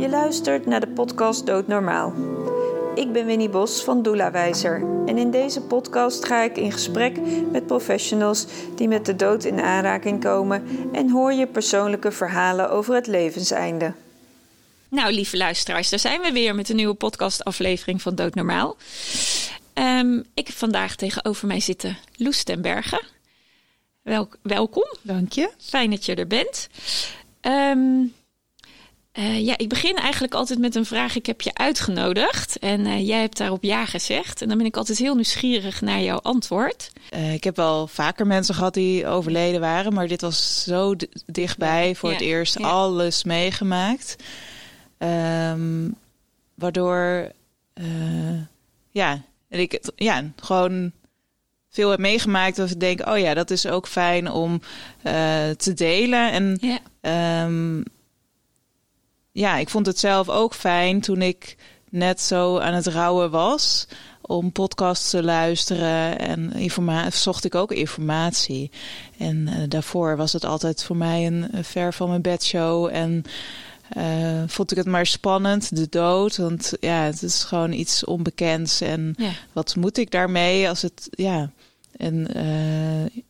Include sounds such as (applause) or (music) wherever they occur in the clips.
Je luistert naar de podcast Doodnormaal. Ik ben Winnie Bos van Doula Wijzer en in deze podcast ga ik in gesprek met professionals die met de dood in aanraking komen en hoor je persoonlijke verhalen over het levenseinde. Nou, lieve luisteraars, daar zijn we weer met een nieuwe podcastaflevering van Doodnormaal. Um, ik heb vandaag tegenover mij zitten Loes ten Bergen. welkom. Dank je. Fijn dat je er bent. Um, uh, ja, ik begin eigenlijk altijd met een vraag. Ik heb je uitgenodigd en uh, jij hebt daarop ja gezegd. En dan ben ik altijd heel nieuwsgierig naar jouw antwoord. Uh, ik heb wel vaker mensen gehad die overleden waren, maar dit was zo dichtbij voor het eerst alles meegemaakt. Um, waardoor, ja, ik ja, gewoon veel heb meegemaakt. Dat ik denk, oh ja, dat is ook fijn om te delen. En ja. Um, ja, ik vond het zelf ook fijn toen ik net zo aan het rouwen was om podcasts te luisteren en informatie, zocht ik ook informatie. En uh, daarvoor was het altijd voor mij een, ver van mijn bedshow en uh, vond ik het maar spannend, de dood. Want ja, het is gewoon iets onbekends. En ja. wat moet ik daarmee als het, ja, en uh,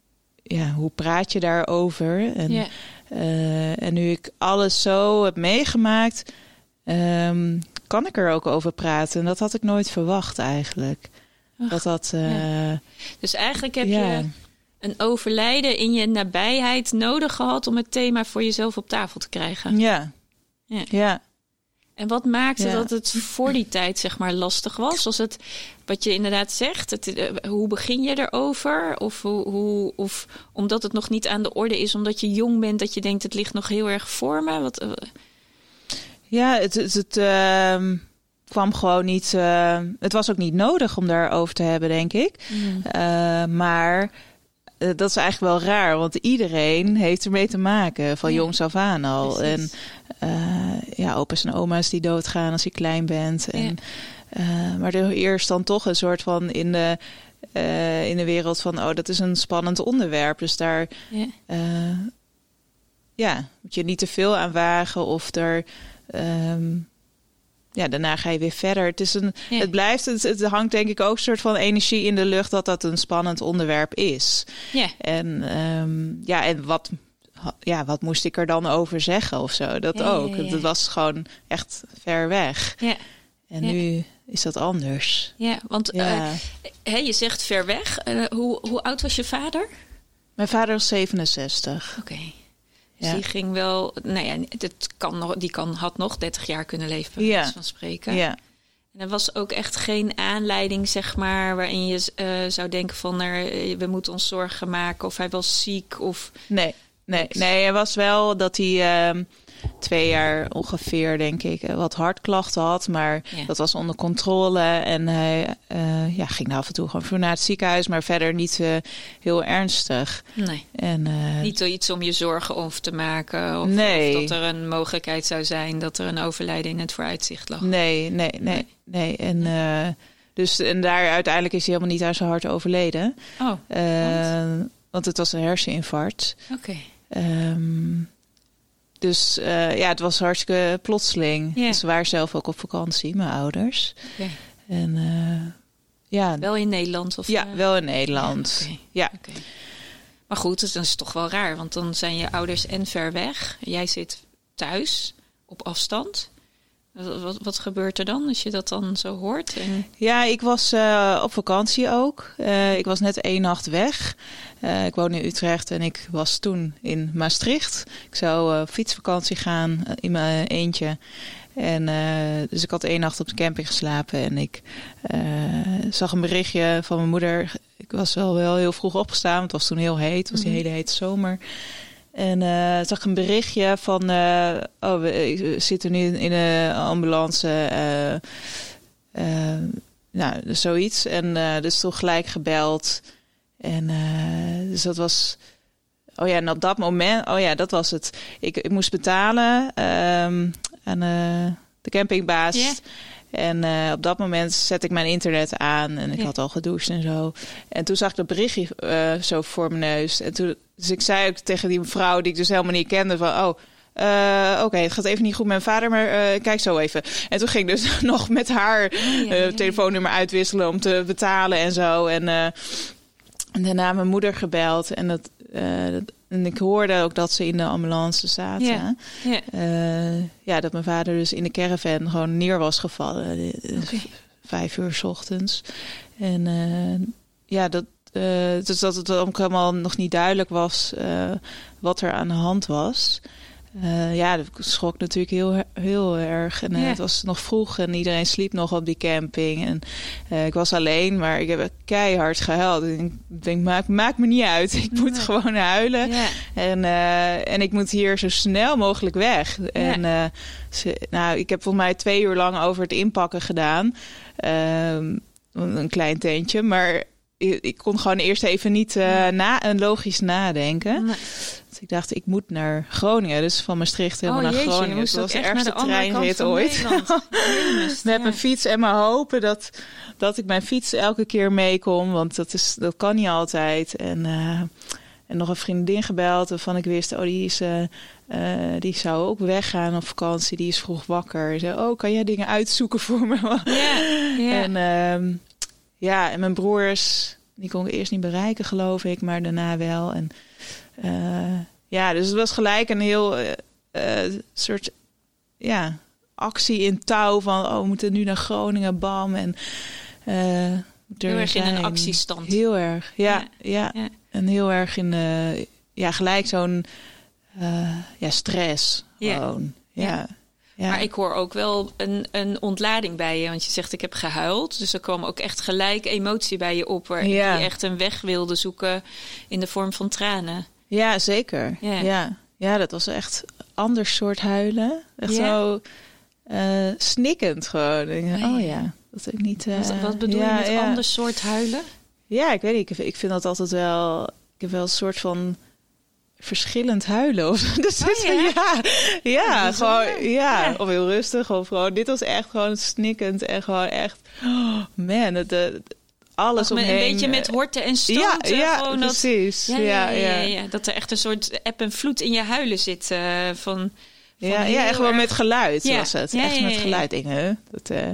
ja, hoe praat je daarover? En ja. Uh, en nu ik alles zo heb meegemaakt, um, kan ik er ook over praten. En dat had ik nooit verwacht eigenlijk. Ach, dat dat, uh, ja. Dus eigenlijk heb ja. je een overlijden in je nabijheid nodig gehad om het thema voor jezelf op tafel te krijgen. Ja. Ja. ja. En wat maakte ja. dat het voor die tijd zeg maar lastig was? Was het wat je inderdaad zegt? Het, uh, hoe begin je erover? Of, hoe, hoe, of omdat het nog niet aan de orde is, omdat je jong bent, dat je denkt het ligt nog heel erg voor me? Wat, uh... Ja, het, het, het uh, kwam gewoon niet. eh, het was ook niet nodig om daarover te hebben, denk ik. Mm. maar dat is eigenlijk wel raar, want iedereen heeft ermee te maken, van ja. jongs af aan al. Precies. En uh, ja, opa's en oma's die doodgaan als je klein bent. En, ja. uh, maar er eerst dan toch een soort van in de, in de wereld van, oh, dat is een spannend onderwerp. Dus daar ja. ja moet je niet te veel aan wagen of er. Um, ja, daarna ga je weer verder. Het, is een, ja. het blijft, het, het, hangt denk ik ook een soort van energie in de lucht dat dat een spannend onderwerp is. Ja. En um, ja, en wat, ja, wat moest ik er dan over zeggen of zo? Dat ja, ook. Ja, dat was gewoon echt ver weg. Ja. En nu is dat anders. Ja, want uh, je zegt ver weg. Uh, hoe, hoe oud was je vader? Mijn vader was 67. Oké. Okay. Dus die ging wel, nou ja, dat kan nog, die kan, had nog 30 jaar kunnen leven, bij ja. van spreken. Ja. En er was ook echt geen aanleiding, zeg maar, waarin je uh, zou denken van er, we moeten ons zorgen maken of hij was ziek of. Nee, nee, nee, hij was wel dat hij. Uh, twee jaar ongeveer, denk ik, wat hartklachten had. Maar ja. dat was onder controle. En hij uh, ja, ging af en toe gewoon voor naar het ziekenhuis. Maar verder niet uh, heel ernstig. Nee. En, niet iets om je zorgen over te maken. Of, nee. of, dat er een mogelijkheid zou zijn dat er een overlijden in het vooruitzicht lag. Nee, nee, nee. nee. En, dus, en daar uiteindelijk is hij helemaal niet aan zijn hart overleden. Oh, want? want het was een herseninfarct. Oké. Okay. Um, dus uh, ja, het was hartstikke plotseling. Ja. We waren zelf ook op vakantie, mijn ouders. En uh, ja. Wel in Nederland? Of, ja, uh... wel in Nederland. Ja. Okay. ja. Okay. Maar goed, dat is toch wel raar. Want dan zijn je ouders en ver weg. Jij zit thuis, op afstand. Wat, gebeurt er dan als je dat dan zo hoort? En... Ja, ik was uh, op vakantie ook. Uh, ik was net één nacht weg. Uh, ik woon in Utrecht en ik was toen in Maastricht. Ik zou fietsvakantie gaan in mijn eentje. En dus ik had één nacht op de camping geslapen en ik zag een berichtje van mijn moeder. Ik was wel, wel heel vroeg opgestaan, het was toen heel heet, het was die hele hete zomer. En uh, zag een berichtje van, uh, oh, we zitten nu in een ambulance, nou, zoiets. En dus toen gelijk gebeld. En dus dat was, oh ja, en op dat moment, oh ja, dat was het. Ik, ik moest betalen um, aan de campingbaas. En uh, op dat moment zet ik mijn internet aan en ik ja. had al gedoucht en zo. En toen zag ik dat berichtje uh, zo voor mijn neus. En toen, dus ik zei ook tegen die mevrouw die ik dus helemaal niet kende van... oh, uh, oké, het gaat even niet goed met mijn vader, maar uh, kijk zo even. En toen ging ik dus (laughs) nog met haar telefoonnummer uitwisselen om te betalen en zo. En, en daarna mijn moeder gebeld. En, dat, en ik hoorde ook dat ze in de ambulance zaten. Ja, ja. ja dat mijn vader dus in de caravan gewoon neer was gevallen. Okay. Vijf uur s ochtends. En ja, dat, dus dat het ook helemaal nog niet duidelijk was wat er aan de hand was. Uh, ja, dat schrok natuurlijk heel, heel erg. En uh, het was nog vroeg en iedereen sliep nog op die camping. En uh, ik was alleen, maar ik heb keihard gehuild. En ik denk, maak, maak me niet uit. (laughs) Ik moet nee. gewoon huilen. Ja. En, en ik moet hier zo snel mogelijk weg. Ja. En ze, nou, ik heb volgens mij twee uur lang over het inpakken gedaan. Ehm, een klein tentje, maar ik kon gewoon eerst even niet na, een logisch nadenken. Nee. Ik dacht, ik moet naar Groningen. Dus van Maastricht helemaal oh, naar jeetje, Groningen. Dat was de ergste treinrit ooit. Met ja. mijn fiets en maar hopen dat, dat ik mijn fiets elke keer meekom. Want dat, is, dat kan niet altijd. En, uh, en nog een vriendin gebeld waarvan ik wist, oh, die, is, uh, uh, die zou ook weggaan op vakantie. Die is vroeg wakker. Zei, oh, kan jij dingen uitzoeken voor me? En, uh, ja, en mijn broers, die kon ik eerst niet bereiken, geloof ik, maar daarna wel. En uh, ja, dus het was gelijk een heel uh, uh, soort ja, actie in touw van oh, we moeten nu naar Groningen, bam. En, heel erg in een actiestand. Heel erg, ja. ja, ja. En heel erg in ja, gelijk zo'n ja, stress gewoon. ja. ja. Ja. Maar ik hoor ook wel een, een ontlading bij je. Want je zegt ik heb gehuild. Dus er kwam ook echt gelijk emotie bij je op. Waar ja. je echt een weg wilde zoeken in de vorm van tranen. Ja, zeker. Ja. ja. Ja, dat was echt ander soort huilen. Echt zo uh, snikkend gewoon. Oh, oh ja, dat ik niet... Uh, wat, wat, bedoel je met ander soort huilen? Ja, ik weet niet. Ik, ik vind dat altijd wel... Ik heb wel een soort van verschillend huilen. Of, (laughs) dus oh, ja, ja, ja gewoon ja, ja, of heel rustig of gewoon. Dit was echt gewoon snikkend en gewoon echt. Oh man, het, het, alles omheen. Een beetje met horten en stoten. Ja, ja precies. Dat, ja, ja, ja, Dat er echt een soort eb en vloed in je huilen zit. Uh, van, van ja, ja, echt wel met geluid was het. echt met geluid. dingen. Dat uh.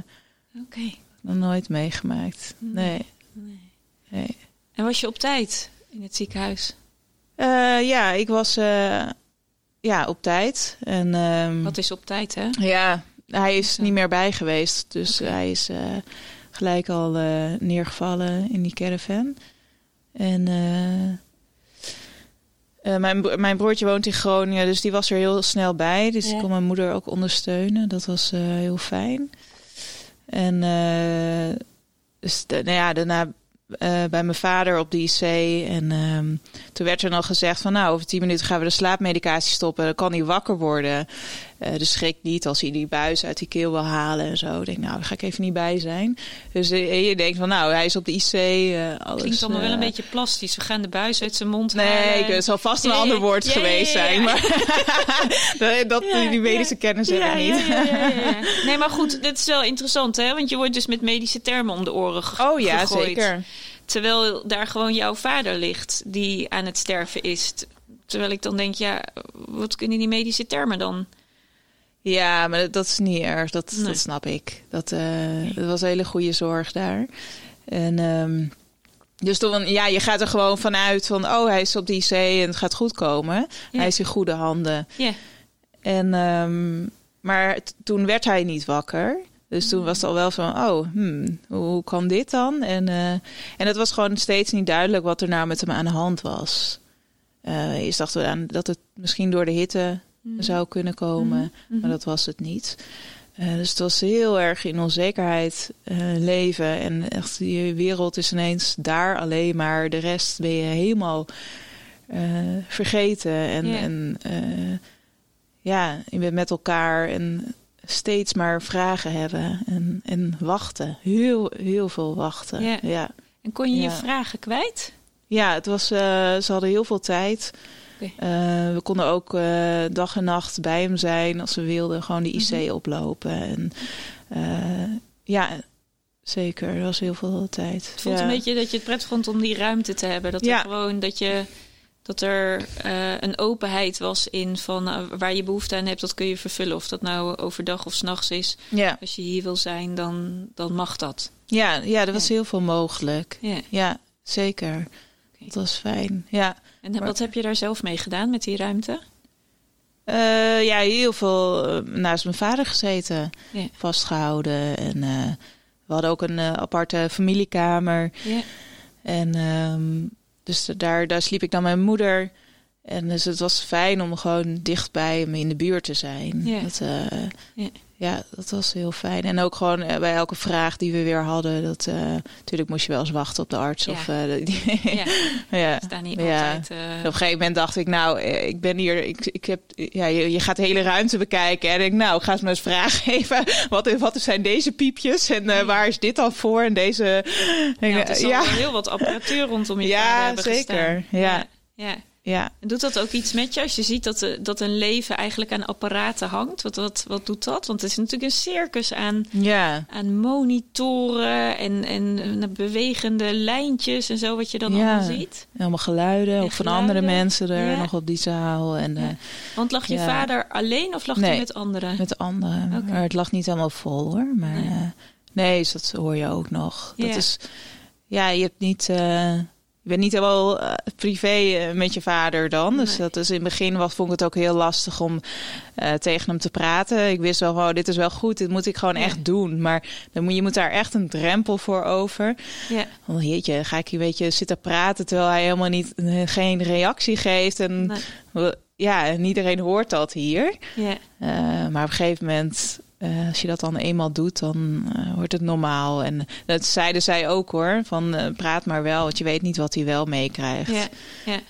Okay. nog nooit meegemaakt. Nee. nee. nee. En was je op tijd in het ziekenhuis? Uh, ja, ik was ja, op tijd. En, um, Wat is op tijd, hè? Ja, hij is niet meer bij geweest. Dus okay. hij is gelijk al uh, neergevallen in die caravan. En uh, uh, mijn, mijn broertje woont in Groningen, dus die was er heel snel bij. Dus ja. ik kon mijn moeder ook ondersteunen. Dat was heel fijn. En dus de, nou ja, daarna bij mijn vader op de IC. En um, toen werd er nog gezegd van nou, over tien minuten gaan we de slaapmedicatie stoppen. Dan kan hij wakker worden. Uh, dus schrik niet als hij die buis uit die keel wil halen en zo. Ik denk, nou, daar ga ik even niet bij zijn. Dus uh, je denkt van, nou, hij is op de IC. Uh, alles, Klinkt allemaal wel een beetje plastisch. We gaan de buis uit zijn mond nee, halen. Nee, het zal vast een ander woord geweest zijn. Maar (laughs) dat, die medische kennis hebben we niet. (laughs) Nee, maar goed, dit is wel interessant, hè? Want je wordt dus met medische termen om de oren gegooid. Oh ja, zeker. Terwijl daar gewoon jouw vader ligt die aan het sterven is. Terwijl ik dan denk, ja, wat kunnen die medische termen dan? Ja, maar dat is niet erg. Dat, nee. dat snap ik. Dat, uh, dat was een hele goede zorg daar. En um, dus toen, ja, je gaat er gewoon vanuit van, oh, hij is op die IC en het gaat goed komen. Ja. Hij is in goede handen. Ja. En, um, maar toen werd hij niet wakker. Dus toen was het al wel van, oh, hmm, hoe kan dit dan? En, uh, en het was gewoon steeds niet duidelijk wat er nou met hem aan de hand was. Uh, eerst dachten we aan dat het misschien door de hitte mm. zou kunnen komen, mm -hmm. maar dat was het niet. Uh, dus het was heel erg in onzekerheid leven. En echt, die wereld is ineens daar alleen maar. De rest ben je helemaal vergeten. En, yeah. en ja, je bent met elkaar en steeds maar vragen hebben en, en wachten. Heel, heel veel wachten. Ja. ja. En kon je ja. je vragen kwijt? Ja, het was, ze hadden heel veel tijd. Okay. Uh, we konden ook uh, dag en nacht bij hem zijn als we wilden. Gewoon de IC mm -hmm. oplopen. En ja, zeker. Er was heel veel tijd. Het voelt ja. een beetje dat je het prettig vond om die ruimte te hebben. Dat, ja. er gewoon, dat je dat er uh, een openheid was in van uh, waar je behoefte aan hebt, dat kun je vervullen. Of dat nou overdag of s'nachts is. Ja. Als je hier wil zijn, dan, dan mag dat. Ja, ja er was heel veel mogelijk. Ja, ja zeker. Okay. Dat was fijn. Ja. En maar, wat heb je daar zelf mee gedaan met die ruimte? Uh, ja, heel veel naast mijn vader gezeten, vastgehouden. En we hadden ook een aparte familiekamer. En um, dus daar, daar sliep ik dan met mijn moeder. En dus het was fijn om gewoon dichtbij me in de buurt te zijn. Dat, uh, ja. dat was heel fijn. En ook gewoon uh, bij elke vraag die we weer hadden. Dat, uh, natuurlijk moest je wel eens wachten op de arts. Ja. Of, die, ja. (laughs) ja. Staan niet ja. altijd... Op een gegeven moment dacht ik, nou, ik ben hier... Ik, ik heb, ja, je, je gaat de hele ruimte bekijken. En ik nou, ik ga eens maar eens vragen (laughs) geven. Wat, wat zijn deze piepjes? En waar is dit dan voor? En deze... Ja, er is ja. heel wat apparatuur rondom je (laughs) Ja, zeker. Gestaan. Ja. ja. Ja. Doet dat ook iets met je als je ziet dat, de, dat een leven eigenlijk aan apparaten hangt? Wat, wat, wat doet dat? Want het is natuurlijk een circus aan, ja. aan monitoren en, en bewegende lijntjes en zo wat je dan ja. allemaal ziet. Helemaal geluiden, En ook van andere mensen er Ja. nog op die zaal. En, eh, Want lag je vader alleen of lag hij Nee. met anderen? met anderen. Maar het lag niet helemaal vol hoor. Maar Nee. nee, nee dus dat hoor je ook nog. Dat Ja. is, ja, je hebt niet... eh, je bent niet helemaal eh, privé eh, met je vader dan. Dus Nee. dat is in het begin was, vond ik het ook heel lastig om eh, tegen hem te praten. Ik wist wel gewoon, dit is wel goed, dit moet ik gewoon Ja. echt doen. Maar dan moet, je moet daar echt een drempel voor over. Ja. Oh jeetje, ga ik hier een beetje zitten praten terwijl hij helemaal niet, geen reactie geeft. En Nee. ja, en iedereen hoort dat hier. Ja. Maar op een gegeven moment, eh, als je dat dan eenmaal doet, dan eh, wordt het normaal. En dat zeiden zij ook hoor, van eh, praat maar wel, want je weet niet wat hij wel meekrijgt. Ja. ja.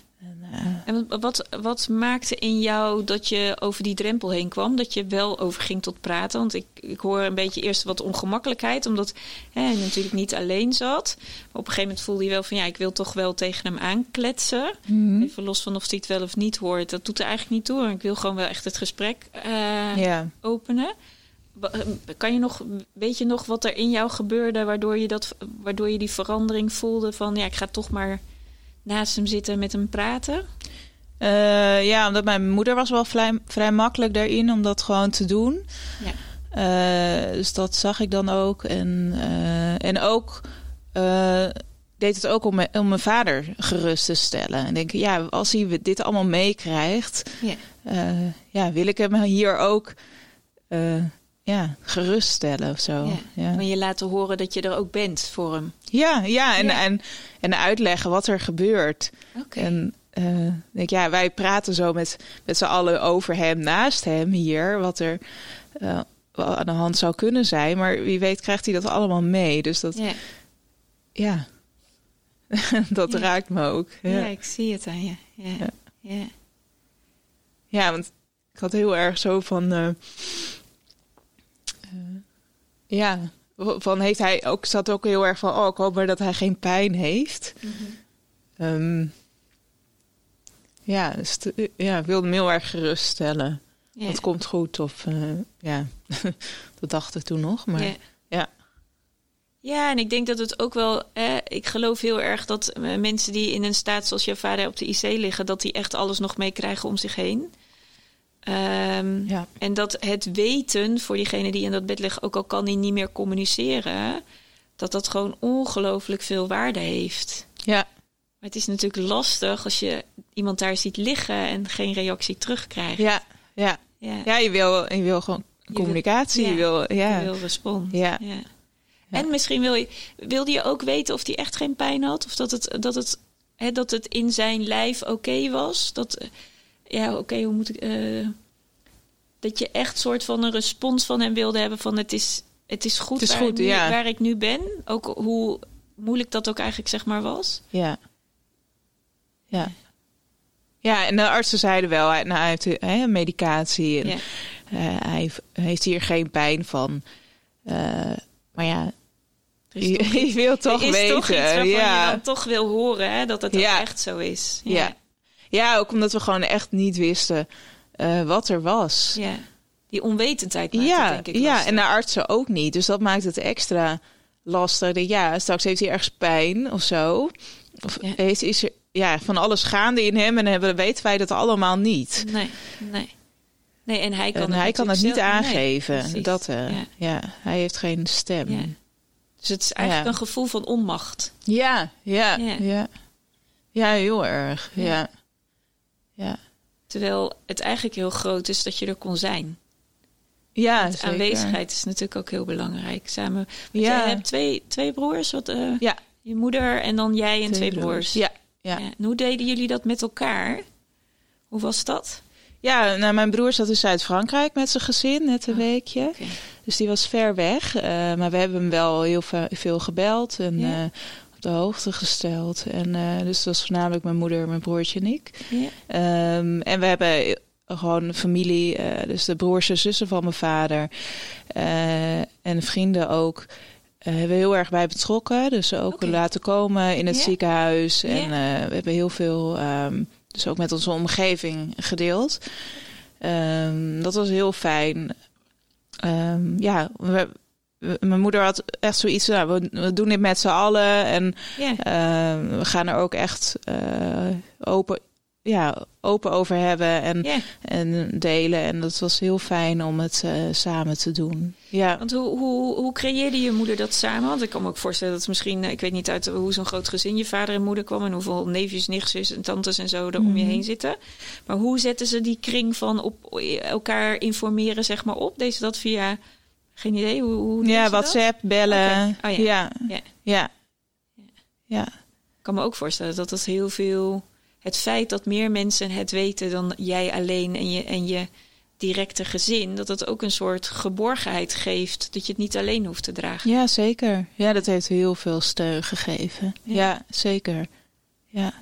En, En wat, wat maakte in jou dat je over die drempel heen kwam? Dat je wel overging tot praten? Want ik, ik hoor een beetje eerst wat ongemakkelijkheid, omdat hè, je natuurlijk niet alleen zat. Maar op een gegeven moment voelde je wel van ja, ik wil toch wel tegen hem aankletsen. mhm. Even los van of hij het wel of niet hoort. Dat doet er eigenlijk niet toe. Ik wil gewoon wel echt het gesprek ja. openen. Wa- eh, Kan je nog, weet je nog wat er in jou gebeurde waardoor je, dat, waardoor je die verandering voelde van ja, ik ga toch maar naast hem zitten met hem praten? Eh, ja, omdat mijn moeder was wel vrij, vrij makkelijk daarin om dat gewoon te doen. Ja. Eh, dus dat zag ik dan ook. En, eh, en ook deed het ook om, me- om mijn vader gerust te stellen. En denk, ja, als hij dit allemaal meekrijgt, Ja. ja, wil ik hem hier ook ja, geruststellen of zo. Ja. Ja, Maar je laten horen dat je er ook bent voor hem. ja, ja, en, Ja. En, en uitleggen wat er gebeurt. Oké. En eh, denk, ja, wij praten zo met, met z'n allen over hem, naast hem hier, wat er wel aan de hand zou kunnen zijn. Maar wie weet krijgt hij dat allemaal mee. Dus dat, Ja. ja, (laughs) dat raakt me ook. Ja. Ik zie het aan je. Ja. Ja. Ja. Want ik had heel erg zo van. eh, ja, van heeft hij ook. Zat ook heel erg van. Oh, ik hoop maar dat hij geen pijn heeft. Mhm. Ehm, ja, dus ja, ik wilde hem heel erg geruststellen. Ja. Het komt goed. Of eh, ja, (laughs) dat dacht ik toen nog. Maar ja. ja. Ja, en ik denk dat het ook wel. Eh, ik geloof heel erg dat eh, mensen die in een staat zoals jouw vader op de IC liggen, dat die echt alles nog meekrijgen om zich heen. Ehm, Ja. En dat het weten voor diegene die in dat bed ligt, ook al kan die niet meer communiceren, dat dat gewoon ongelooflijk veel waarde heeft. ja, Maar het is natuurlijk lastig als je iemand daar ziet liggen en geen reactie terugkrijgt. ja, ja. ja. ja je, wil, je wil gewoon wil- communicatie. ja, je wil, ja. Je wil respons. Ja. En misschien wil je, wilde je ook weten of hij echt geen pijn had? Of dat het, dat het, hè, dat het in zijn lijf oké was? Dat, ja, oké, hoe moet ik... eh, dat je echt soort van een respons van hem wilde hebben van het is, het is goed, Het is waar, goed, ik nu, ja. waar ik nu ben. Ook hoe moeilijk dat ook eigenlijk zeg maar was. Ja. Ja. Ja, en de artsen zeiden wel, nou, hij heeft hè, medicatie en Ja. eh, hij heeft- hier geen pijn van. Eh, maar ja, je, wil toch er is (laughs) weten. toch iets waarvan ja. je dan toch wil horen hè, dat het Ja. ook echt zo is. ja. ja, ook omdat we gewoon echt niet wisten eh, wat er was. ja. Die onwetendheid maakt ja, het denk ik ja, en de artsen ook niet. Dus dat maakt het extra lastig. Ja, straks heeft hij ergens pijn of zo. Of Ja. heeft, is, er, ja, van alles gaande in hem en hebben, weten wij dat allemaal niet. Nee, nee. Nee, en hij kan, en het, hij kan het niet aangeven. Nee, dat, uh, ja. ja. hij heeft geen stem. Ja. Dus het is eigenlijk een gevoel van onmacht. Ja, ja, ja. Ja, heel erg. Ja. Ja. Terwijl het eigenlijk heel groot is dat je er kon zijn. Ja, aanwezigheid is natuurlijk ook heel belangrijk. Samen. Ja. Je hebt twee, twee broers. Wat, uh, ja. Je moeder en dan jij en twee, twee broers. Ja. Ja. En hoe deden jullie dat met elkaar? Hoe was dat? Ja, nou, mijn broer zat in Zuid-Frankrijk met zijn gezin, net een oh, weekje. Okay. Dus die was ver weg. Uh, maar we hebben hem wel heel veel gebeld en ja. uh, op de hoogte gesteld. En uh, dus dat was voornamelijk mijn moeder, mijn broertje en ik. Ja. Um, en we hebben gewoon familie, dus de broers en zussen van mijn vader. en vrienden ook. hebben we heel erg bij betrokken. Dus ook okay. laten komen in het ziekenhuis. En we hebben heel veel... Um, dus ook met onze omgeving gedeeld. Um, dat was heel fijn. Um, ja, we, we, mijn moeder had echt zoiets. Nou, we, we doen dit met z'n allen. En yeah. uh, we gaan er ook echt uh, open ja, open over hebben en, yeah. en delen. En dat was heel fijn om het uh, samen te doen. Ja. Want hoe, hoe, hoe creëerde je moeder dat samen? Want ik kan me ook voorstellen dat misschien, ik weet niet uit hoe zo'n groot gezin je vader en moeder kwam en hoeveel neefjes, nichtjes en tantes en zo er om je heen zitten. Maar hoe zetten ze die kring van op elkaar informeren, zeg maar, op? Deze dat via, geen idee, hoe, hoe Ja, WhatsApp, dat? bellen. Okay. Oh, ja. Ja. Ja. ja. Ik kan me ook voorstellen dat dat heel veel het feit dat meer mensen het weten dan jij alleen en je, en je directe gezin, dat dat ook een soort geborgenheid geeft, dat je het niet alleen hoeft te dragen. Ja, zeker. Ja, dat heeft heel veel steun gegeven. Ja, ja zeker. Ja.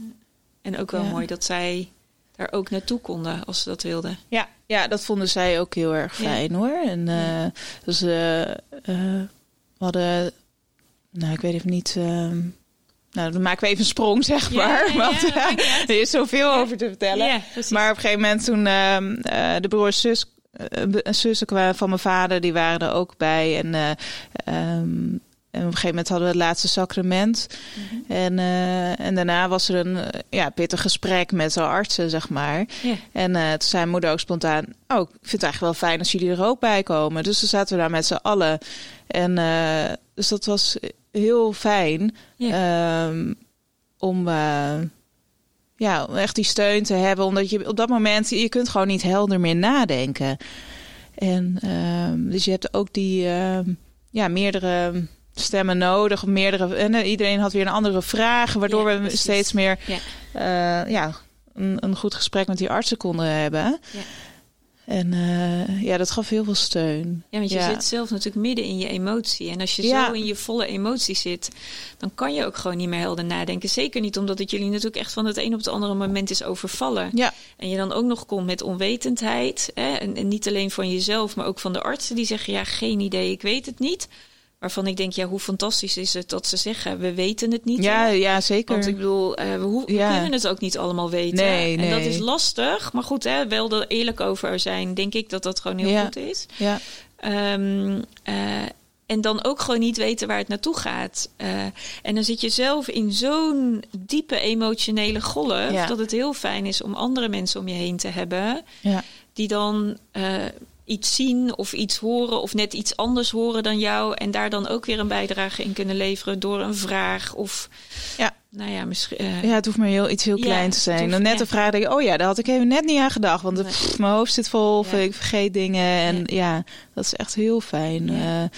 En ook wel ja. mooi dat zij daar ook naartoe konden als ze dat wilden. Ja, ja dat vonden zij ook heel erg fijn ja. hoor. En uh, dus uh, uh, we hadden, nou ik weet even niet. Ehm, nou, dan maken we even een sprong, zeg maar. Ja, want ja, er is zoveel over te vertellen. maar op een gegeven moment toen uh, uh, de broers zus, uh, zussen van mijn vader, die waren er ook bij. En, um, en op een gegeven moment hadden we het laatste sacrament. Mm -hmm. en, en daarna was er een ja, pittig gesprek met zo'n artsen, zeg maar. En toen zei moeder ook spontaan... oh, ik vind het eigenlijk wel fijn als jullie er ook bij komen. Dus toen zaten we daar met z'n allen. En dus dat was heel fijn um, om uh, ja, echt die steun te hebben. Omdat je op dat moment, je kunt gewoon niet helder meer nadenken. En um, dus je hebt ook die uh, ja, meerdere stemmen nodig. Of meerdere, en uh, iedereen had weer een andere vraag. Waardoor ja, we precies. steeds meer ja. ja een, een, goed gesprek met die artsen konden hebben. Ja. En uh, ja, dat gaf heel veel steun. Ja, want je ja. zit zelf natuurlijk midden in je emotie. En als je ja. zo in je volle emotie zit, dan kan je ook gewoon niet meer helder nadenken. Zeker niet omdat het jullie natuurlijk echt van het een op het andere moment is overvallen. Ja. En je dan ook nog komt met onwetendheid. Hè? En, en niet alleen van jezelf, maar ook van de artsen die zeggen: ja, geen idee, ik weet het niet. Waarvan ik denk, ja, hoe fantastisch is het dat ze zeggen, we weten het niet. Ja, ja zeker. Want ik bedoel, uh, we, we ja. kunnen het ook niet allemaal weten. Nee, en dat is lastig. Maar goed, hè, wel er eerlijk over zijn, denk ik dat dat gewoon heel ja. goed is. Ja. Um, uh, en dan ook gewoon niet weten waar het naartoe gaat. Uh, en dan zit je zelf in zo'n diepe emotionele golf... Ja. dat het heel fijn is om andere mensen om je heen te hebben... Ja. die dan iets zien of iets horen of net iets anders horen dan jou en daar dan ook weer een bijdrage in kunnen leveren door een vraag of ja. nou ja, misschien. Uh, ja, het hoeft maar heel iets heel ja, klein te zijn. Dan net ja. een vraag denk ik, oh ja, daar had ik even net niet aan gedacht, want Nee. pff, mijn hoofd zit vol of Ja. ik vergeet dingen en ja. dat is echt heel fijn. Ja.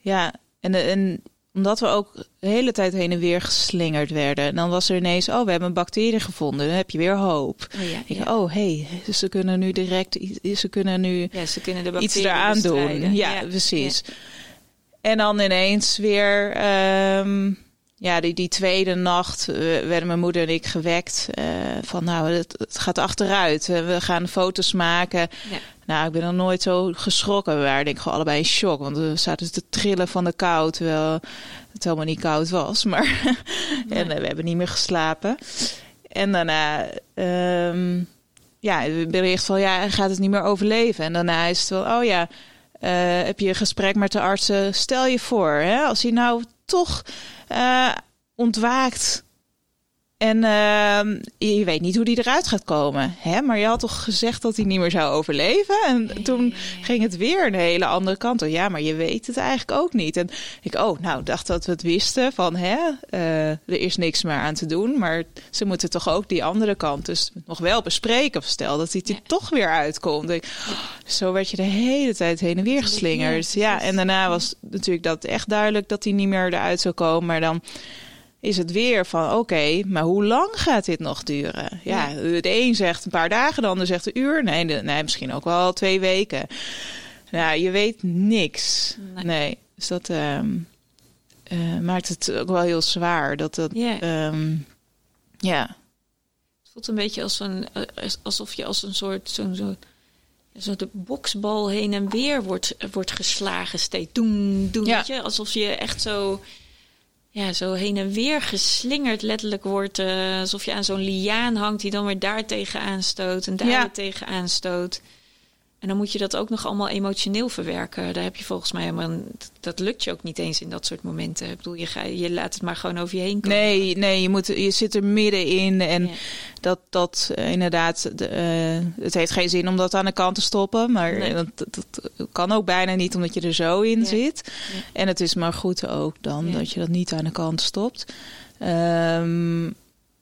Ja. En, en omdat we ook de hele tijd heen en weer geslingerd werden, en dan was er ineens, oh, we hebben een bacterie gevonden, dan heb je weer hoop. Oh ja, Ik, oh, hé, hey, ze kunnen nu direct, ze kunnen nu ja, ze kunnen de iets eraan doen. Ja, precies. En dan ineens weer, ehm, ja, die, die tweede nacht eh, werden mijn moeder en ik gewekt eh, van, nou, het, het gaat achteruit. Eh, we gaan foto's maken. Nou, ik ben nog nooit zo geschrokken. We waren denk ik gewoon allebei in shock, want we zaten te trillen van de kou, terwijl het helemaal niet koud was. Maar (laughs) en eh, we hebben niet meer geslapen. En daarna, ehm, ja, het bericht van, ja, hij gaat het niet meer overleven. En daarna is het wel, oh ja, eh, heb je een gesprek met de artsen. Stel je voor, hè, als hij nou toch eh, ontwaakt En uh, je weet niet hoe die eruit gaat komen. Hè? Maar je had toch gezegd dat hij niet meer zou overleven? En toen ging het weer een hele andere kant op. Ja, maar je weet het eigenlijk ook niet. En ik, oh, nou, dacht dat we het wisten van, hè, uh, er is niks meer aan te doen. Maar ze moeten toch ook die andere kant dus nog wel bespreken. Of stel dat hij er toch weer uitkomt. Ik, zo werd je de hele tijd heen en weer geslingerd. Ja, en daarna was natuurlijk dat echt duidelijk dat hij niet meer eruit zou komen. Maar dan is het weer van oké, maar hoe lang gaat dit nog duren? Ja, de een zegt een paar dagen, de ander zegt een uur. Nee, nee misschien ook wel twee weken. Nou, je weet niks. Nee, dus dat um, uh, maakt het ook wel heel zwaar. Dat dat, ja. Um, ja. Het voelt een beetje als een, alsof je als een soort zo'n zo, zo de boksbal heen en weer wordt, wordt geslagen steeds. Doen, doen, ja. weet je? Alsof je echt zo ja, zo heen en weer geslingerd letterlijk wordt. Uh, alsof je aan zo'n liaan hangt die dan weer daar tegen aanstoot en daar weer tegen aanstoot. En dan moet je dat ook nog allemaal emotioneel verwerken. Daar heb je volgens mij helemaal. Dat lukt je ook niet eens in dat soort momenten. Ik bedoel, je, ga, je laat het maar gewoon over je heen komen. Nee, nee je, moet, je zit er middenin. En dat, dat uh, inderdaad. De, uh, het heeft geen zin om dat aan de kant te stoppen. Maar nee. dat, dat, kan ook bijna niet, omdat je er zo in ja. zit. Ja. En het is maar goed ook dan dat je dat niet aan de kant stopt. Um,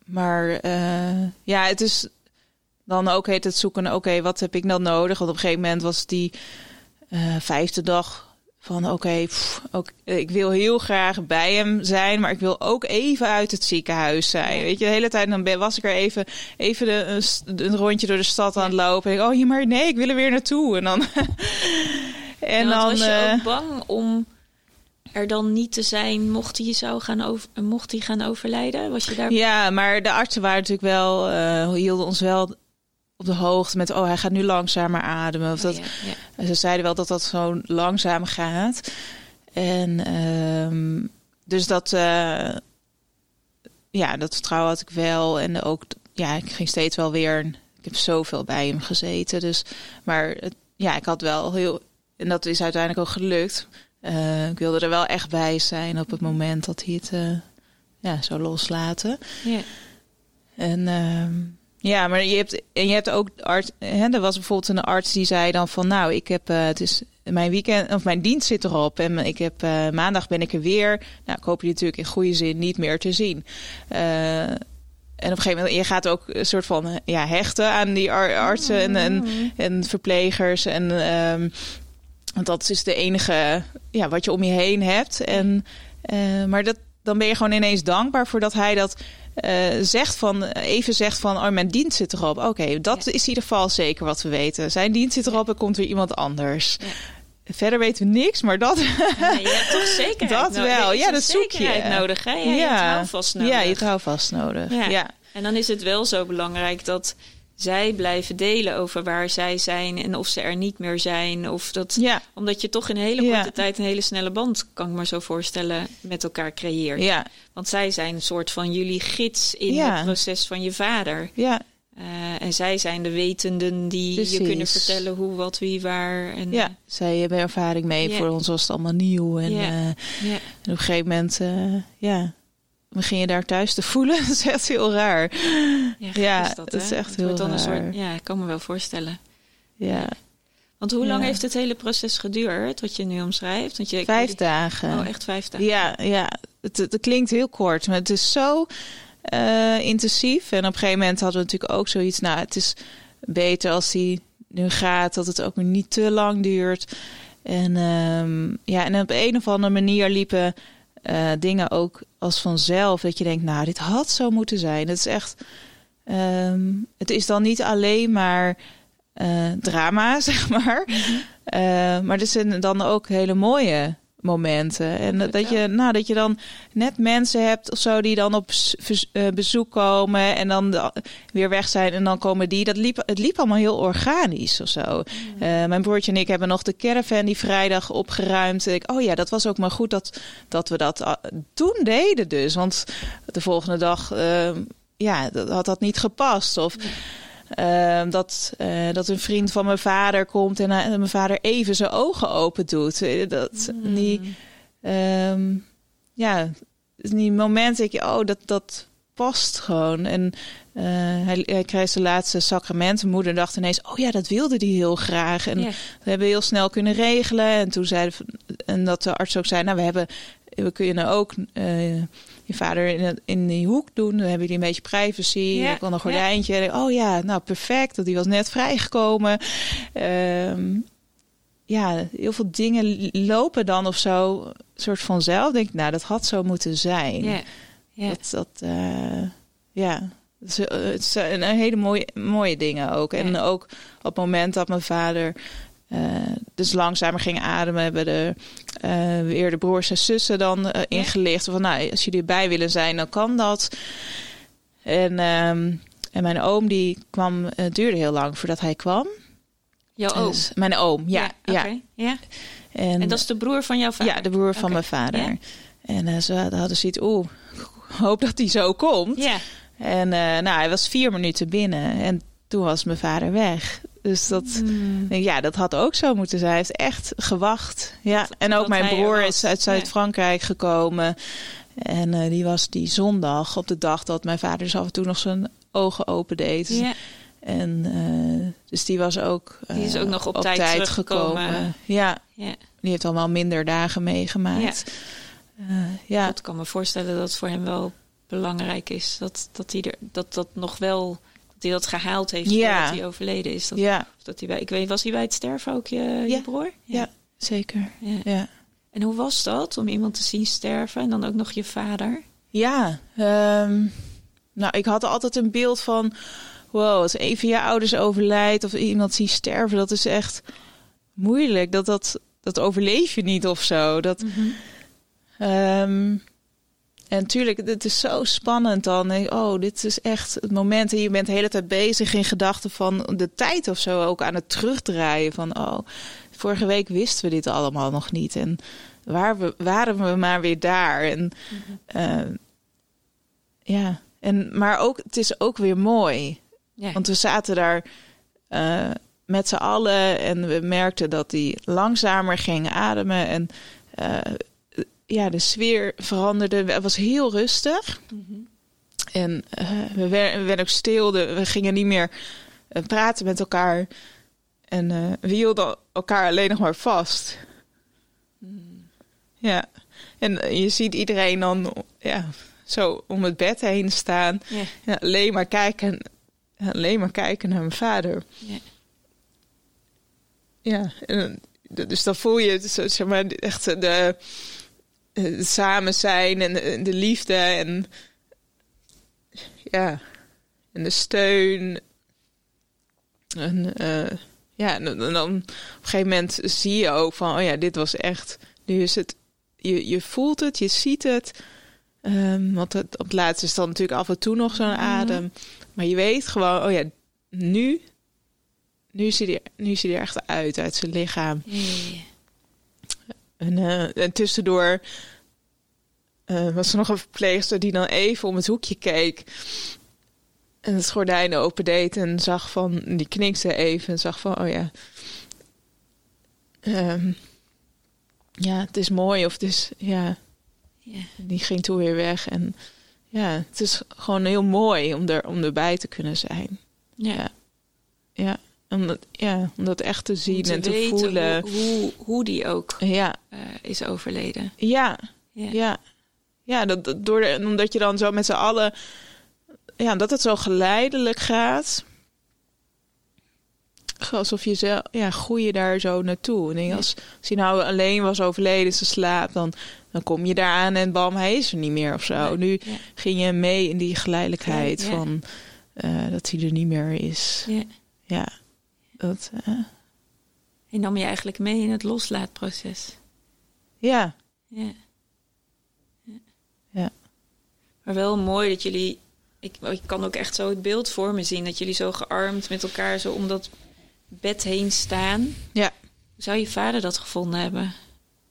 maar uh, ja, het is dan ook heet het zoeken, oké, okay, wat heb ik dan nodig? Want op een gegeven moment was die uh, vijfde dag van oké, okay, ik wil heel graag bij hem zijn, maar ik wil ook even uit het ziekenhuis zijn. Weet je, de hele tijd dan ben, was ik er even, even de, een, een, rondje door de stad aan het lopen. En ik, oh, ja, maar nee, ik wil er weer naartoe. En dan. (laughs) en dan was je uh, ook bang om er dan niet te zijn mocht hij, zou gaan over, mocht hij gaan overlijden? Was je daar? Ja, maar de artsen waren natuurlijk wel, uh, hielden ons wel op de hoogte met, oh, hij gaat nu langzamer ademen. Of dat, ja, ja. Ze zeiden wel dat dat zo langzaam gaat. En um, dus dat, uh, ja, dat vertrouwen had ik wel. En ook, ja, ik ging steeds wel weer, ik heb zoveel bij hem gezeten. Dus, maar het, ja, ik had wel heel, en dat is uiteindelijk ook gelukt. Uh, ik wilde er wel echt bij zijn op het moment dat hij het uh, ja, zou loslaten. Ja. En uh, ja, maar je hebt, je hebt ook arts. Hè, er was bijvoorbeeld een arts die zei dan van nou, ik heb uh, het is mijn weekend of mijn dienst zit erop en ik heb uh, maandag ben ik er weer. Nou, ik hoop je natuurlijk in goede zin niet meer te zien. Uh, en op een gegeven moment, je gaat ook een soort van ja, hechten aan die artsen en, en, en verplegers. En um, want dat is de enige ja, wat je om je heen hebt. En, maar dat, dan ben je gewoon ineens dankbaar voor dat hij dat uh, zegt van, even zegt van, oh, mijn dienst zit erop. Oké, dat ja. is in ieder geval zeker wat we weten. Zijn dienst zit erop en komt weer iemand anders. Ja. Verder weten we niks, maar dat. Ja, je hebt toch (laughs) zekerheid Dat wel, ja, dat zoek je. nodig. Hè? Ja. Je hebt houvast nodig. Ja, je hebt houvast nodig. Ja. En dan is het wel zo belangrijk dat zij blijven delen over waar zij zijn en of ze er niet meer zijn. Of dat, ja. Omdat je toch in een hele korte ja. tijd een hele snelle band, kan ik me zo voorstellen, met elkaar creëert. Ja. Want zij zijn een soort van jullie gids in ja. het proces van je vader. Ja. Uh, en zij zijn de wetenden die Precies. je kunnen vertellen hoe, wat, wie, waar. En, ja, zij hebben ervaring mee. Voor ons was het allemaal nieuw. En, uh, en op een gegeven moment, ja, begin je daar thuis te voelen. (laughs) dat is echt heel raar. Ja, ja is dat, is echt heel raar. Een soort, ja, ik kan me wel voorstellen. Ja. Want hoe lang ja. heeft het hele proces geduurd, wat je nu omschrijft? Want je, vijf dagen. Oh, echt vijf dagen? Ja, ja. Het, het klinkt heel kort, maar het is zo uh, intensief. En op een gegeven moment hadden we natuurlijk ook zoiets... nou, het is beter als die nu gaat, dat het ook niet te lang duurt. En, um, ja, en op een of andere manier liepen uh, dingen ook als vanzelf. Dat je denkt, nou, dit had zo moeten zijn. Het is echt. Um, het is dan niet alleen maar uh, drama, (laughs) zeg maar. Mm -hmm. uh, maar er zijn dan ook hele mooie momenten. En dat, dat je, nou, dat je dan net mensen hebt of zo die dan op bezoek komen en dan weer weg zijn en dan komen die. Dat liep, het liep allemaal heel organisch of zo. Mm. Uh, mijn broertje en ik hebben nog de caravan die vrijdag opgeruimd. Ik, oh ja, dat was ook maar goed dat, dat we dat toen deden dus. Want de volgende dag, uh, ja, dat had dat niet gepast. Of... Mm. Uh, dat, uh, dat een vriend van mijn vader komt en, uh, mijn vader even zijn ogen open doet. Dat, mm. die, um, ja, die momenten denk je, oh, dat, dat past gewoon. En uh, hij, hij, kreeg zijn laatste sacrament. Mijn moeder dacht ineens, oh ja, dat wilde hij heel graag. En we hebben heel snel kunnen regelen. En toen zei en dat de arts ook zei, nou, we hebben, we kunnen ook uh, je vader in, in die hoek doen. Dan hebben jullie een beetje privacy. Ja. Ik een gordijntje. Ja. Oh ja, nou perfect. Dat die was net vrijgekomen. Um, ja, heel veel dingen lopen dan of zo, soort vanzelf. Denk ik, nou, dat had zo moeten zijn. Ja. ja. Dat, dat uh, ja. Het zijn hele mooie, mooie dingen ook. En ook op het moment dat mijn vader uh, dus langzamer ging ademen, hebben de, uh, weer de broers en zussen dan uh, ingelicht. Van nou, als jullie erbij willen zijn, dan kan dat. En, um, en mijn oom die kwam, het duurde heel lang voordat hij kwam. Jouw oom? Dus mijn oom, ja. ja, ja. En, en, dat is de broer van jouw vader? Ja, de broer van mijn vader. En ze hadden zoiets, oeh, (laughs) hoop dat hij zo komt. Ja. En nou, hij was vier minuten binnen en toen was mijn vader weg. Dus dat, hmm. ja, dat had ook zo moeten zijn. Hij heeft echt gewacht. Ja, en ook mijn broer is uit Zuid-Frankrijk gekomen. En uh, die was die zondag op de dag dat mijn vader dus af en toe nog zijn ogen open deed. Ja. En uh, dus die was ook, uh, die is ook nog op, op tijd, tijd gekomen. Ja. ja. die heeft allemaal minder dagen meegemaakt. Ja. Ja. Ik kan me voorstellen dat het voor hem wel belangrijk is dat, dat hij er dat dat nog wel hij dat gehaald heeft ja. voordat hij overleden is. Dat, ja. dat hij bij, ik weet, was hij bij het sterven ook je, ja. je broer? Ja, ja zeker. Ja. En hoe was dat om iemand te zien sterven en dan ook nog je vader? Ja, um, nou, ik had altijd een beeld van wow, als een van je ouders overlijdt of iemand ziet sterven, dat is echt moeilijk. Dat, dat, dat overleef je niet of zo. Dat, mm en natuurlijk, het is zo spannend dan. Oh, dit is echt het moment. En je bent de hele tijd bezig in gedachten van de tijd of zo. Ook aan het terugdraaien. Van, oh, vorige week wisten we dit allemaal nog niet. En waar we, waren we maar weer daar. En mhm. ja, en, maar ook, het is ook weer mooi. Ja. Want we zaten daar uh, met z'n allen en we merkten dat hij langzamer ging ademen. En uh, ja, de sfeer veranderde. Het was heel rustig. Mm -hmm. En uh, we, werden, we werden ook stil. We gingen niet meer praten met elkaar. En we hielden elkaar alleen nog maar vast. Mm. Ja. En je ziet iedereen dan ja, zo om het bed heen staan. Yeah. Alleen maar kijken alleen maar kijken naar mijn vader. Ja. Ja, en, dus dan voel je zeg maar, echt de, samen zijn en de, liefde en ja, en de steun. En uh, ja, en dan op een gegeven moment zie je ook van, oh ja, dit was echt, nu is het, je, je voelt het, je ziet het. Um, want het, op het laatst is dan natuurlijk af en toe nog zo'n mhm. adem. Maar je weet gewoon, oh ja, nu, nu ziet hij, nu ziet hij echt uit uit zijn lichaam. En, uh, en tussendoor uh, was er nog een verpleegster die dan even om het hoekje keek. En het gordijn opendeed en zag van, die knikte even en zag van, oh ja. Um, ja, het is mooi of het is, ja. Yeah. Die ging toen weer weg en ja, het is gewoon heel mooi om, er, om erbij te kunnen zijn. Ja. Ja, om, dat, ja, om dat echt te zien te en te voelen. Hoe, hoe, hoe, die ook ja. Uh, is overleden. Ja, ja. ja. ja dat, door de, omdat je dan zo met z'n allen... Ja, dat het zo geleidelijk gaat alsof je zelf, ja, groei je daar zo naartoe. En als, als hij nou alleen was overleden, ze slaapt, dan, dan kom je daar aan en bam, hij is er niet meer of zo. Nu ging je mee in die geleidelijkheid van uh, dat hij er niet meer is. Ja. Dat, uh... En nam je eigenlijk mee in het loslaatproces. Ja. Ja. Ja. Maar wel mooi dat jullie ik, ik, kan ook echt zo het beeld voor me zien. Dat jullie zo gearmd met elkaar zo om dat bed heen staan. Ja. Zou je vader dat gevonden hebben?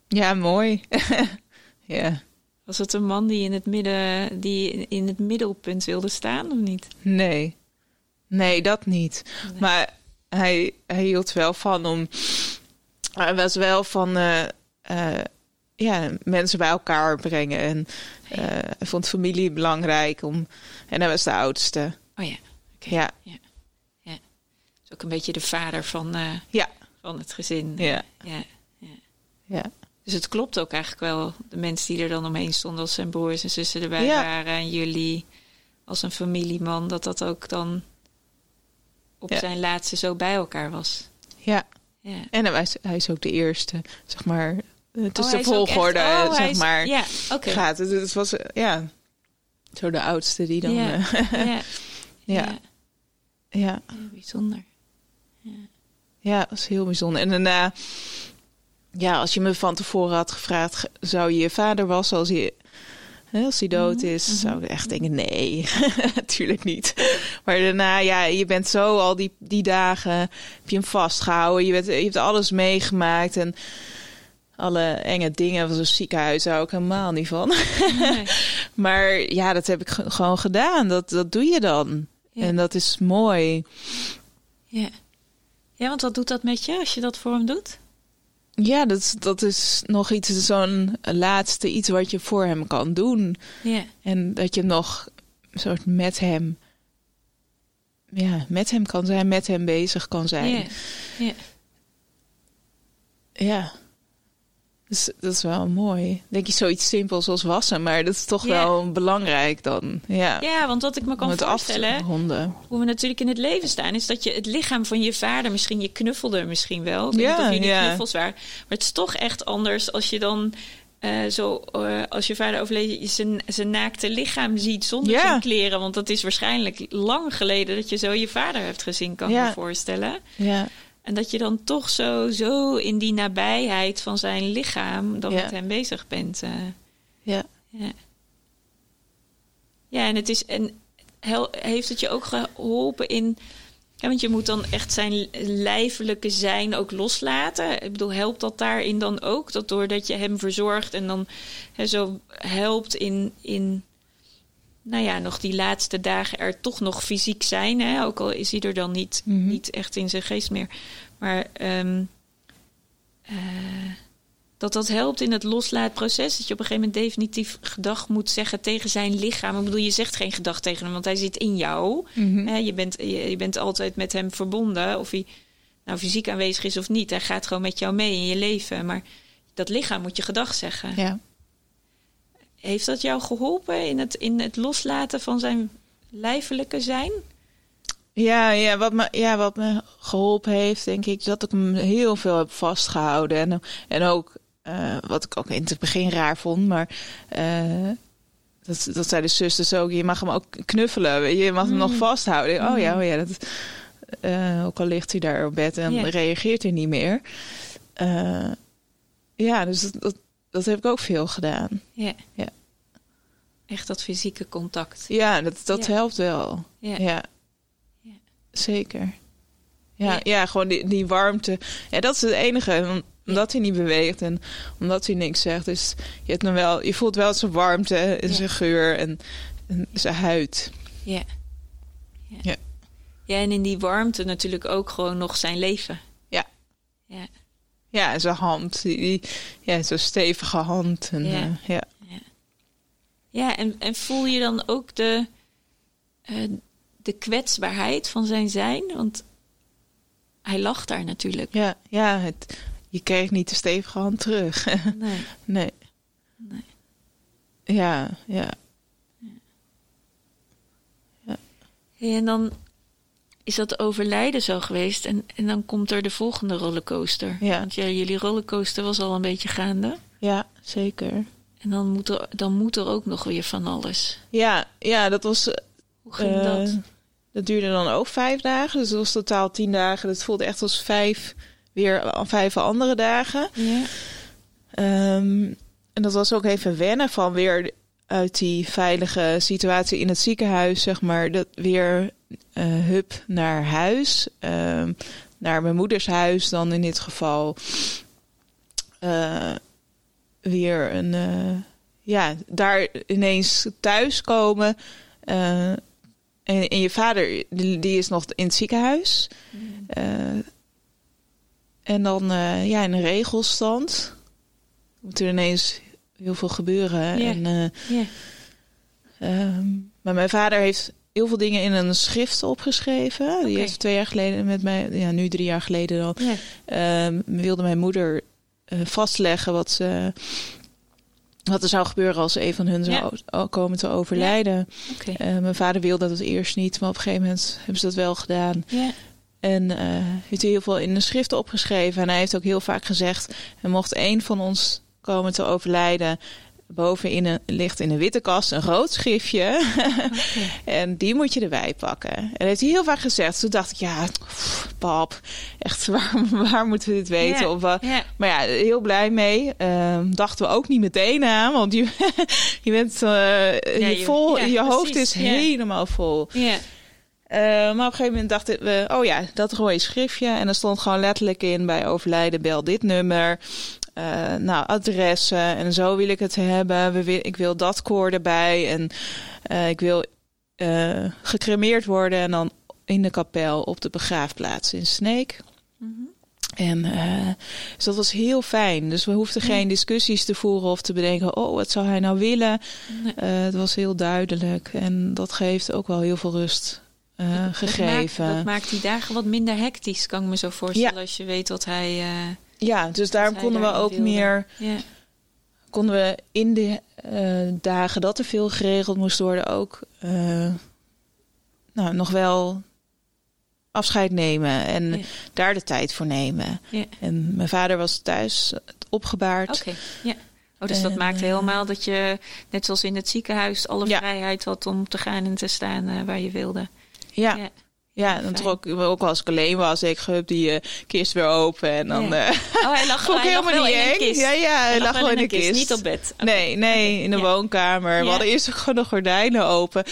Ja, mooi. (laughs) ja. Was het een man die in het midden, die in het middelpunt wilde staan of niet? Nee. Nee, dat niet. Maar hij, hij hield wel van om. Hij was wel van. Uh, uh, ja, mensen bij elkaar brengen. En uh, hij vond familie belangrijk. Om, en hij was de oudste. Oh ja. Ja. ja. ja. Is ook een beetje de vader van, ja. van het gezin. Ja. ja. ja. Dus het klopt ook eigenlijk wel. De mensen die er dan omheen stonden als zijn broers en zussen erbij waren. En jullie als een familieman. Dat dat ook dan op zijn laatste zo bij elkaar was. Ja. ja. En hij is, hij is ook de eerste, zeg maar. Het is Oh, de volgorde, echt- oh, zeg is- maar. Ja, oké. Gaat. Het, het was, eh, ja, zo de oudste die dan... Ja. eh, (laughs) Ja. Ja. ja. ja. Heel bijzonder. Ja, dat was heel bijzonder. En daarna, ja, als je me van tevoren had gevraagd, ge- zou je je vader was als hij, als hij dood is, zou ik echt denken, nee, (laughs) natuurlijk niet. Maar daarna, ja, je bent zo al die, die dagen, heb je hem vastgehouden, je, bent, je hebt alles meegemaakt en alle enge dingen van zo'n ziekenhuis hou ik helemaal niet van. Nee. (laughs) maar ja, dat heb ik ge- gewoon gedaan. Dat, dat doe je dan. Ja. En dat is mooi. Ja. ja, want wat doet dat met je als je dat voor hem doet? Ja, dat, is- dat is nog iets, zo'n laatste iets wat je voor hem kan doen. Ja. En dat je nog een soort met hem, ja, met hem kan zijn, met hem bezig kan zijn. Ja. Ja. Ja. Dus dat is wel mooi. Denk je zoiets simpels als wassen, maar dat is toch wel belangrijk dan. Ja. ja, want wat ik me kan voorstellen, ronden. hoe we natuurlijk in het leven staan, is dat je het lichaam van je vader, misschien je knuffelde misschien wel. Ik weet Ja, niet of jullie ja. knuffels waren. Maar het is toch echt anders als je dan eh, zo, eh, als je vader overleden, je zijn, zijn naakte lichaam ziet zonder zijn kleren. Want dat is waarschijnlijk lang geleden dat je zo je vader hebt gezien, kan me voorstellen. Ja. En dat je dan toch zo, zo in die nabijheid van zijn lichaam dan Ja. met hem bezig bent. eh. Ja. Ja. Ja, en het is. En hel- heeft het je ook geholpen in. Ja, want je moet dan echt zijn lijfelijke zijn ook loslaten. Ik bedoel, helpt dat daarin dan ook? Dat doordat je hem verzorgt en dan hè, zo helpt in, in. Nou ja, nog die laatste dagen er toch nog fysiek zijn. Hè? Ook al is hij er dan niet, Mhm. niet echt in zijn geest meer. Maar ehm, eh, dat dat helpt in het loslaatproces. Dat je op een gegeven moment definitief gedag moet zeggen tegen zijn lichaam. Ik bedoel, je zegt geen gedag tegen hem, want hij zit in jou. Mhm. Hè, je, bent, je, je bent altijd met hem verbonden. Of hij nou fysiek aanwezig is of niet. Hij gaat gewoon met jou mee in je leven. Maar dat lichaam moet je gedag zeggen. Ja. Heeft dat jou geholpen in het, in het loslaten van zijn lijfelijke zijn? Ja, ja, wat me, ja, wat me geholpen heeft, denk ik, dat ik hem heel veel heb vastgehouden. En, en ook, eh, wat ik ook in het begin raar vond, maar eh, dat, dat zei de zusters ook, je mag hem ook knuffelen, weet je, je mag hem nog vasthouden. Oh ja, oh ja, dat, eh, ook al ligt hij daar op bed en reageert hij niet meer. Ja, dus dat, dat, dat heb ik ook veel gedaan. Ja. Ja. Echt dat fysieke contact. Ja, dat, dat Ja. helpt wel. Ja. Ja. Zeker. Ja, Ja. gewoon die, die warmte. Ja, dat is het enige. om- Omdat hij niet beweegt en omdat hij niks zegt. Dus je, hebt hem wel, je voelt wel zijn warmte en zijn geur en, en zijn huid. Ja. ja. Ja. Ja, en in die warmte natuurlijk ook gewoon nog zijn leven. Ja. Ja. Ja, zijn hand. Die, ja, zo'n stevige hand. En, Ja. ja. ja. Ja, en, en voel je dan ook de, eh, de kwetsbaarheid van zijn zijn? Want hij lag daar natuurlijk. Ja, ja het, je kreeg niet de stevige hand terug. (laughs) Nee. nee. Nee. Ja, ja. Hey, en dan is dat overlijden zo geweest. En, en dan komt er de volgende rollercoaster. Ja. Want ja, jullie rollercoaster was al een beetje gaande. Ja, zeker. En dan moet er, dan moet er ook nog weer van alles. Ja, ja dat was Hoe ging Eh, dat? Dat duurde dan ook vijf dagen. Dus dat was totaal tien dagen. Dat voelde echt als vijf, weer vijf andere dagen. Ja. Ehm, en dat was ook even wennen van weer uit die veilige situatie in het ziekenhuis, zeg maar. Dat weer eh hup naar huis. Ehm, naar mijn moeders huis dan in dit geval. Eh, weer een... eh, ja, daar ineens thuiskomen. En, en je vader, die, die is nog in het ziekenhuis. Eh, en dan ja, in een regelstand. moet er ineens heel veel gebeuren. En, eh, Ja. ehm, maar mijn vader heeft heel veel dingen in een schrift opgeschreven. Die Oké. heeft twee jaar geleden met mij, ja, nu drie jaar geleden dan, Ja. ehm, wilde mijn moeder eh, vastleggen wat ze. Wat er zou gebeuren als een van hun zou komen te overlijden. Eh, mijn vader wilde dat eerst niet, maar op een gegeven moment hebben ze dat wel gedaan. Ja. En eh heeft hij heel veel in de schrift opgeschreven. En hij heeft ook heel vaak gezegd: er mocht één van ons komen te overlijden. Bovenin een, ligt in een witte kast een rood schriftje. (laughs) en die moet je erbij pakken. En dat heeft hij heel vaak gezegd. Toen dacht ik, ja, pff, pap, echt, (laughs) waar, waar moeten we dit weten? Of, wat? Ja. Maar ja, heel blij mee. Ehm, dachten we ook niet meteen aan. Want je, (laughs) je bent eh, je je- vol, ja, je hoofd precies, is helemaal vol. Ja. Eh, maar op een gegeven moment dachten we, oh ja, dat rode schriftje. En er stond gewoon letterlijk in bij overlijden, bel dit nummer. Eh, nou, adressen en zo wil ik het hebben. We wil, ik wil dat koor erbij. En eh, ik wil eh, gecremeerd worden en dan in de kapel op de begraafplaats in Sneek. Mhm. En eh, dus dat was heel fijn. Dus we hoefden geen discussies te voeren of te bedenken, oh, wat zou hij nou willen? Nee. Het was heel duidelijk. En dat geeft ook wel heel veel rust Dat gegeven. maakt, dat maakt die dagen wat minder hectisch, kan ik me zo voorstellen. Als je weet wat hij. Ja, dus daarom konden we ook wilde. meer, ja. konden we in de eh, dagen dat er veel geregeld moest worden ook eh, nou, nog wel afscheid nemen en Ja. daar de tijd voor nemen. Ja. En mijn vader was thuis opgebaard. Oké, ja. Oh, dus dat En, maakt eh, helemaal dat je, net zoals in het ziekenhuis, alle vrijheid had om te gaan en te staan waar je wilde. Ja, Ja. dan Fijn. trok ik ook als ik alleen was, ik hup die eh, kist weer open en dan. Ja. eh, Oh, hij lag, (laughs) hij lag helemaal wel niet in een eng. kist. Ja, ja, hij lag wel gewoon in een de kist. Niet op bed. Nee, nee, in de ja. woonkamer. We hadden eerst ook gewoon de gordijnen open.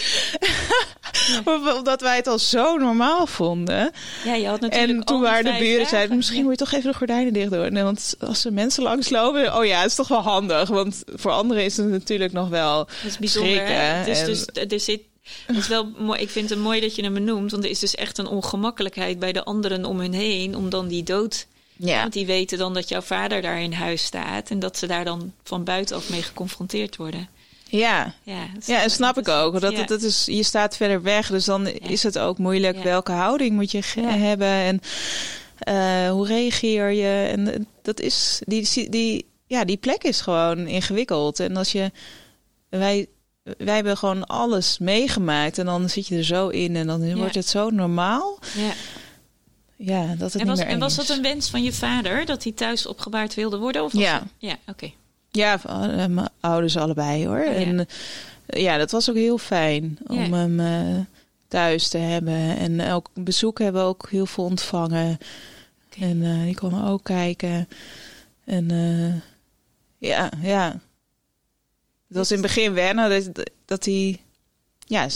(laughs) Omdat wij het al zo normaal vonden. Ja, je had natuurlijk En toen waren de buren zeiden, misschien moet je toch even de gordijnen dicht doen. En want als er mensen langslopen, oh ja, het is toch wel handig. Want voor anderen is het natuurlijk nog wel Dat is bijzonder. schrikken. Het is En- dus, er zit, het is wel mooi. Ik vind het mooi dat je hem benoemt. Want er is dus echt een ongemakkelijkheid bij de anderen om hun heen. Om dan die dood. Ja, Want die weten dan dat jouw vader daar in huis staat. En dat ze daar dan van buitenaf mee geconfronteerd worden. ja. Ja, Ja, en snap ik ook. Dat, Ja. dat, is, je staat verder weg, dus dan is het ook moeilijk. Ja. Welke houding moet je hebben en eh, hoe reageer je? En eh, dat is, die, die, ja, die plek is gewoon ingewikkeld. En als je, wij, wij hebben gewoon alles meegemaakt en dan zit je er zo in en dan Ja. wordt het zo normaal. Ja. Ja, dat het En, was, niet meer en was dat een wens van je vader dat hij thuis opgebaard wilde worden? Of Ja. Ja, oké. Ja, van, eh, mijn ouders allebei hoor. Oh, ja. En eh, ja, dat was ook heel fijn om hem eh, thuis te hebben. En ook bezoek hebben we ook heel veel ontvangen. En eh, die konden ook kijken. En eh, ja, ja. Het was in het begin wennen dat, dat hij... Ja,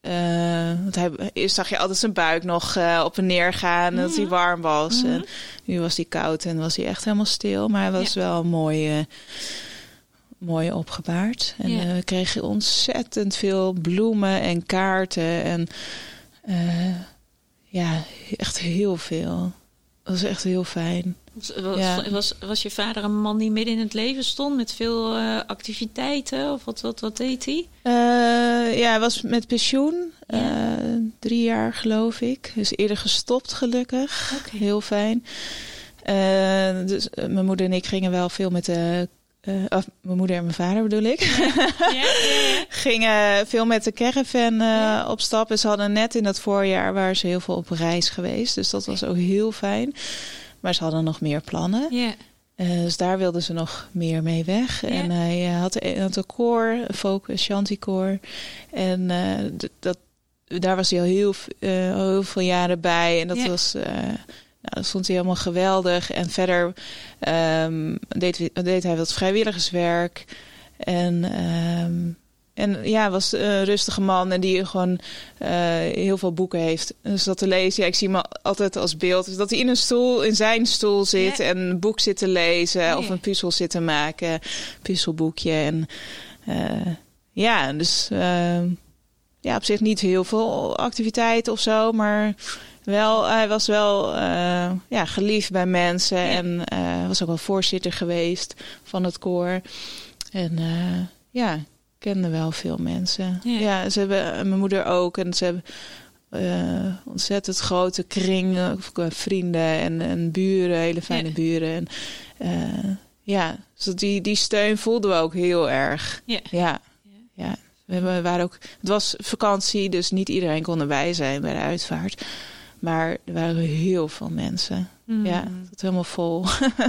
eh, want hij, eerst zag je altijd zijn buik nog eh, op en neer gaan. Dat hij warm was. En nu was hij koud en was hij echt helemaal stil. Maar hij was wel mooi, eh, mooi opgebaard. En Ja. we kregen ontzettend veel bloemen en kaarten. En ja, echt heel veel. Dat was echt heel fijn. Was, was, Ja. was, was je vader een man die midden in het leven stond met veel eh, activiteiten? Of wat, wat, wat deed hij? Eh, ja, hij was met pensioen. Ja. eh, drie jaar geloof ik. Is eerder gestopt gelukkig. Heel fijn. Dus mijn moeder en ik gingen wel veel met de... mijn moeder en mijn vader bedoel ik. Ja, ja, ja. (laughs) gingen veel met de caravan op stap. En ze hadden net in dat voorjaar waren ze heel veel op reis geweest. Dus dat was ook heel fijn. Maar ze hadden nog meer plannen. Eh, dus daar wilden ze nog meer mee weg. En hij eh, had, een- had een koor, een folk shantykoor. En eh, dat, daar was hij al heel, eh, heel veel jaren bij. En dat was... eh, nou, dat vond hij helemaal geweldig. En verder ehm, deed, deed hij wat vrijwilligerswerk. En, ehm, en ja, was een rustige man en die gewoon eh, heel veel boeken heeft. Dus dat te lezen, ja, ik zie hem altijd als beeld. Dus dat hij in een stoel, in zijn stoel zit Ja. en een boek zit te lezen Ja. of een puzzel zit te maken, puzzelboekje. En eh, ja, dus ehm, ja, op zich niet heel veel activiteit of zo, maar wel, hij was wel uh, ja, geliefd bij mensen. En was ook wel voorzitter geweest van het koor. En ja, kende wel veel mensen. Ja. ja, ze hebben mijn moeder ook. En ze hebben ontzettend grote kring, vrienden en, en buren, hele fijne ja. buren. En ja, dus die, die steun voelden we ook heel erg. Ja. ja. ja. We waren ook, het was vakantie, dus niet iedereen kon erbij zijn bij de uitvaart. Maar er waren heel veel mensen. Mm. Ja, het helemaal vol.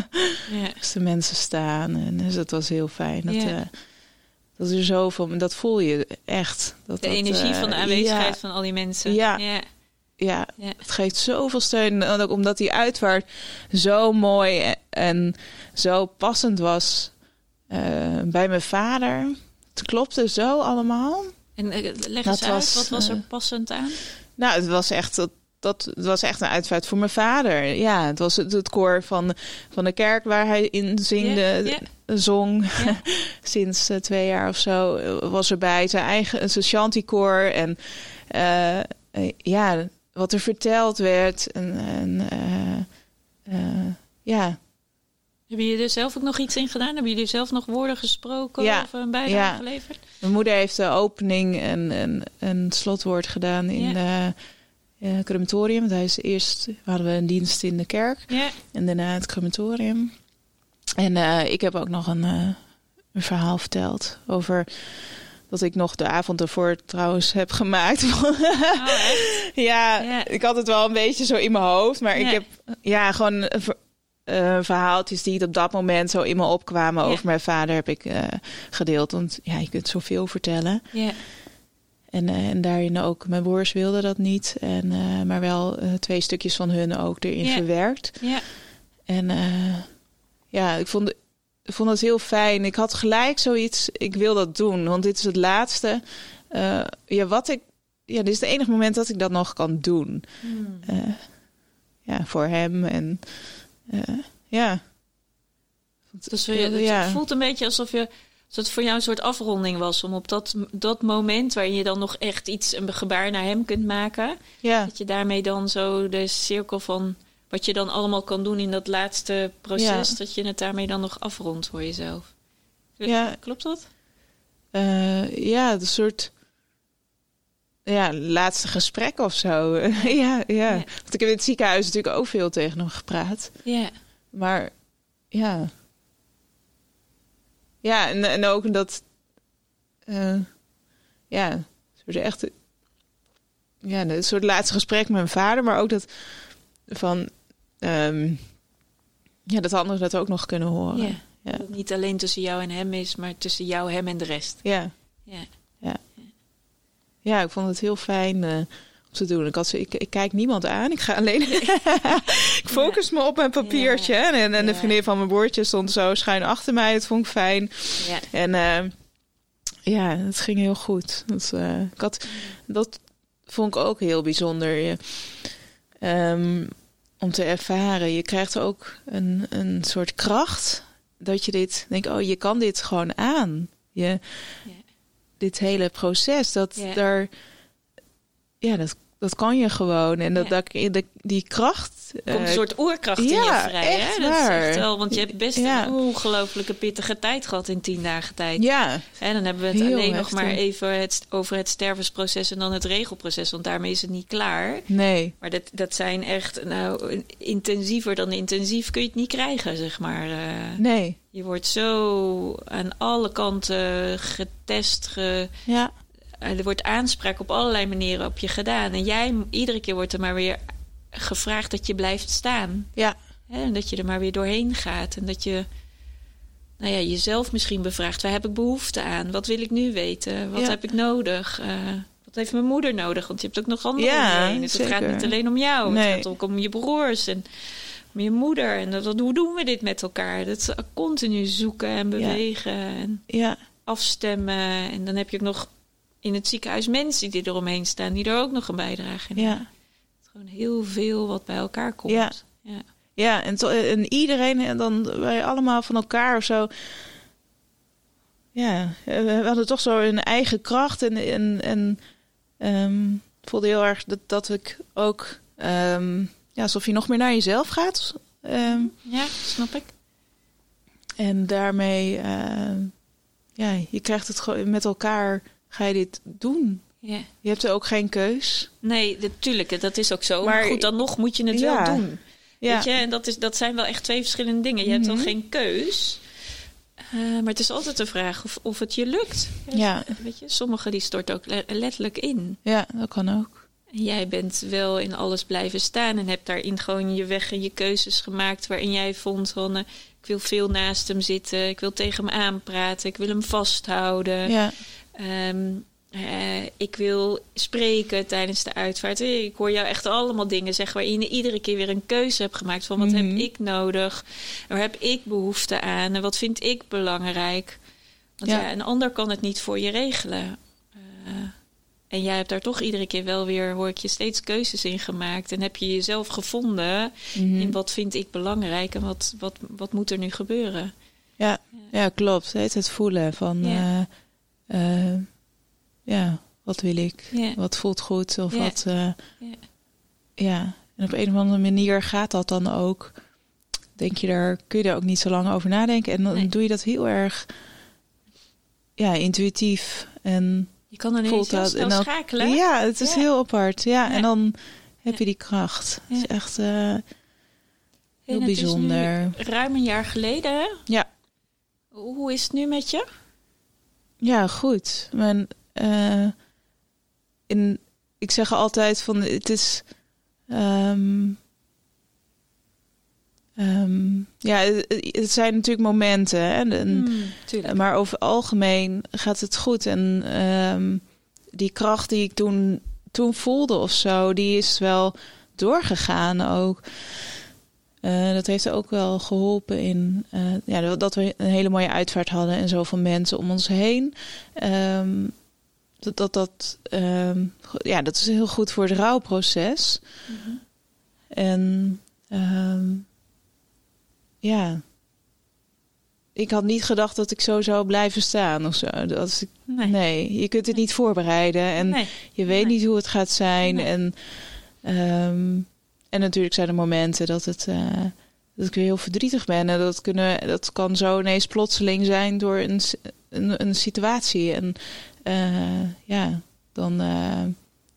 (laughs) ja. Dus de mensen staan. En dus dat was heel fijn. Dat, ja. uh, dat er zoveel, dat voel je echt. Dat, de energie uh, van de aanwezigheid van al die mensen. Ja. ja. Ja, het geeft zoveel steun. En ook omdat die uitvaart zo mooi en zo passend was uh, bij mijn vader. Het klopte zo allemaal. En leg eens dat uit, was, wat was er passend aan? Nou, het was echt dat dat was echt een uitvaart voor mijn vader. Ja, het was het, het koor van, van de kerk waar hij in zingde, zong. (laughs) Sinds uh, twee jaar of zo was erbij. Zijn eigen zijn shantykoor. En uh, ja, wat er verteld werd. En, en ja. Hebben jullie er zelf ook nog iets in gedaan? Hebben jullie zelf nog woorden gesproken ja. of een bijdrage ja. geleverd? Mijn moeder heeft de opening en een, slotwoord gedaan in ja uh, crematorium. Hij is eerst hadden we een dienst in de kerk en daarna het crematorium. En uh, ik heb ook nog een, uh, een verhaal verteld over dat ik nog de avond ervoor trouwens heb gemaakt. Oh, (laughs) ja, ik had het wel een beetje zo in mijn hoofd, maar ik heb ja gewoon uh, verhaaltjes die op dat moment zo in me opkwamen over mijn vader heb ik uh, gedeeld. Want ja, je kunt zoveel vertellen. Ja. En, uh, en daarin ook, mijn broers wilden dat niet. En, uh, maar wel uh, twee stukjes van hun ook erin yeah. verwerkt. Ja. En ja, ik vond, ik vond het heel fijn. Ik had gelijk zoiets, ik wil dat doen. Want dit is het laatste. ja, wat ik, ja, dit is het enige moment dat ik dat nog kan doen. Hmm. ja, voor hem. En ja. Dus je, het voelt een beetje alsof je dat het voor jou een soort afronding was om op dat, dat moment waarin je dan nog echt iets, een gebaar naar hem kunt maken. Ja. Dat je daarmee dan zo de cirkel van wat je dan allemaal kan doen in dat laatste proces, ja. dat je het daarmee dan nog afrondt voor jezelf. Ja. Klopt dat? Uh, ja, een soort ja, laatste gesprek of zo. (laughs) ja, ja, Want ik heb in het ziekenhuis natuurlijk ook veel tegen hem gepraat. Ja. Maar ja. Ja, en, en ook dat... Uh, ja, soort echt... Ja, een soort laatste gesprek met mijn vader. Maar ook dat van... Um, ja, dat anderen dat ook nog kunnen horen. Ja, ja. Dat het niet alleen tussen jou en hem is, maar tussen jou, hem en de rest. Ja. Ja. Ja, ja ik vond het heel fijn... Uh, te doen. Ik, had zo, ik, ik kijk niemand aan. Ik ga alleen. (laughs) ik focus me op mijn papiertje. Ja. En, en de vriendin van mijn broertje stond zo schuin achter mij. Het vond ik fijn. Ja. En uh, ja, het ging heel goed. Dat, uh, ik had, dat vond ik ook heel bijzonder. Um, om te ervaren. Je krijgt ook een, een soort kracht. Dat je dit denkt, oh, je kan dit gewoon aan. Je, Dit hele proces. Dat daar ja, dat dat kan je gewoon. En dat, dat, die kracht. Komt een soort oerkracht in je vrij. Echt hè? Dat waar. is echt wel, want je hebt best een ongelofelijke pittige tijd gehad in tien dagen tijd. Ja. En dan hebben we het alleen nog maar even het, over het stervensproces en dan het regelproces. Want daarmee is het niet klaar. Nee. Maar dat, dat zijn echt, nou, intensiever dan intensief kun je het niet krijgen, zeg maar. Uh, nee. Je wordt zo aan alle kanten getest, ge, ja er wordt aanspraak op allerlei manieren op je gedaan. En jij, iedere keer wordt er maar weer gevraagd dat je blijft staan. Ja. en dat je er maar weer doorheen gaat. En dat je nou ja, jezelf misschien bevraagt. Waar heb ik behoefte aan? Wat wil ik nu weten? Wat heb ik nodig? Uh, wat heeft mijn moeder nodig? Want je hebt ook nog andere ja, om Dus het gaat niet alleen om jou. Nee. Het gaat ook om je broers en om je moeder. En dat, hoe doen we dit met elkaar? Dat continu zoeken en bewegen. En ja. afstemmen. En dan heb je ook nog in het ziekenhuis mensen die eromheen staan, die er ook nog een bijdrage in ja. Het is gewoon heel veel wat bij elkaar komt. Ja, ja. ja en, en iedereen, en dan wij allemaal van elkaar of zo. Ja, we hadden toch zo een eigen kracht en, en, en um, voelde heel erg dat, dat ik ook ehm, ja, alsof je nog meer naar jezelf gaat. Ehm, ja, snap ik. En daarmee, ja, je krijgt het gewoon met elkaar, ga je dit doen. Ja. Je hebt er ook geen keus. Nee, natuurlijk, dat is ook zo. Maar, goed, dan nog moet je het wel doen. Ja. Weet je, en dat, is, dat zijn wel echt twee verschillende dingen. Je hebt dan mhm. geen keus. Uh, maar het is altijd de vraag of, of het je lukt. Ja. Weet je, sommigen die storten ook letterlijk in. Ja, dat kan ook. En jij bent wel in alles blijven staan en hebt daarin gewoon je weg en je keuzes gemaakt waarin jij vond van uh, ik wil veel naast hem zitten, ik wil tegen hem aanpraten, ik wil hem vasthouden. Ja. Um, uh, ik wil spreken tijdens de uitvaart. Ik hoor jou echt allemaal dingen zeggen waarin je iedere keer weer een keuze hebt gemaakt van wat heb mhm. ik nodig, waar heb ik behoefte aan en wat vind ik belangrijk. Want ja, een ander kan het niet voor je regelen. Uh, en jij hebt daar toch iedere keer wel weer, hoor ik je, steeds keuzes in gemaakt. En heb je jezelf gevonden mhm. in wat vind ik belangrijk en wat, wat, wat moet er nu gebeuren. Ja, ja. klopt. Het, het voelen van... Uh, ja, wat wil ik? Wat voelt goed? Of wat. Uh, ja. En op een of andere manier gaat dat dan ook. Denk je daar, kun je daar ook niet zo lang over nadenken. En dan doe je dat heel erg ja, intuïtief. En je kan er niet dat, en dan, schakelen. Ja, het is heel apart. Ja, en dan heb je die kracht. Het is echt uh, heel bijzonder. ruim een jaar geleden. Ja. Hoe is het nu met je? Ja, goed. Mijn uh, in, ik zeg altijd van het is. Um, um, ja, het, zijn natuurlijk momenten. Hè, en, mm, maar over het algemeen gaat het goed. En um, die kracht die ik toen, toen voelde of zo, die is wel doorgegaan ook. Uh, dat heeft ook wel geholpen in uh, ja, dat we een hele mooie uitvaart hadden en zoveel mensen om ons heen. Um, dat, dat, dat, ehm, ja, dat is heel goed voor het rouwproces. Mm En um, ja, ik had niet gedacht dat ik zo zou blijven staan of zo. Dat ik, nee. nee. je kunt het niet voorbereiden en je weet niet hoe het gaat zijn. En, en natuurlijk zijn er momenten dat het. Uh, dat ik weer heel verdrietig ben. En dat, kunnen, dat kan zo ineens plotseling zijn door een, een, een situatie. En uh, ja, dan, uh,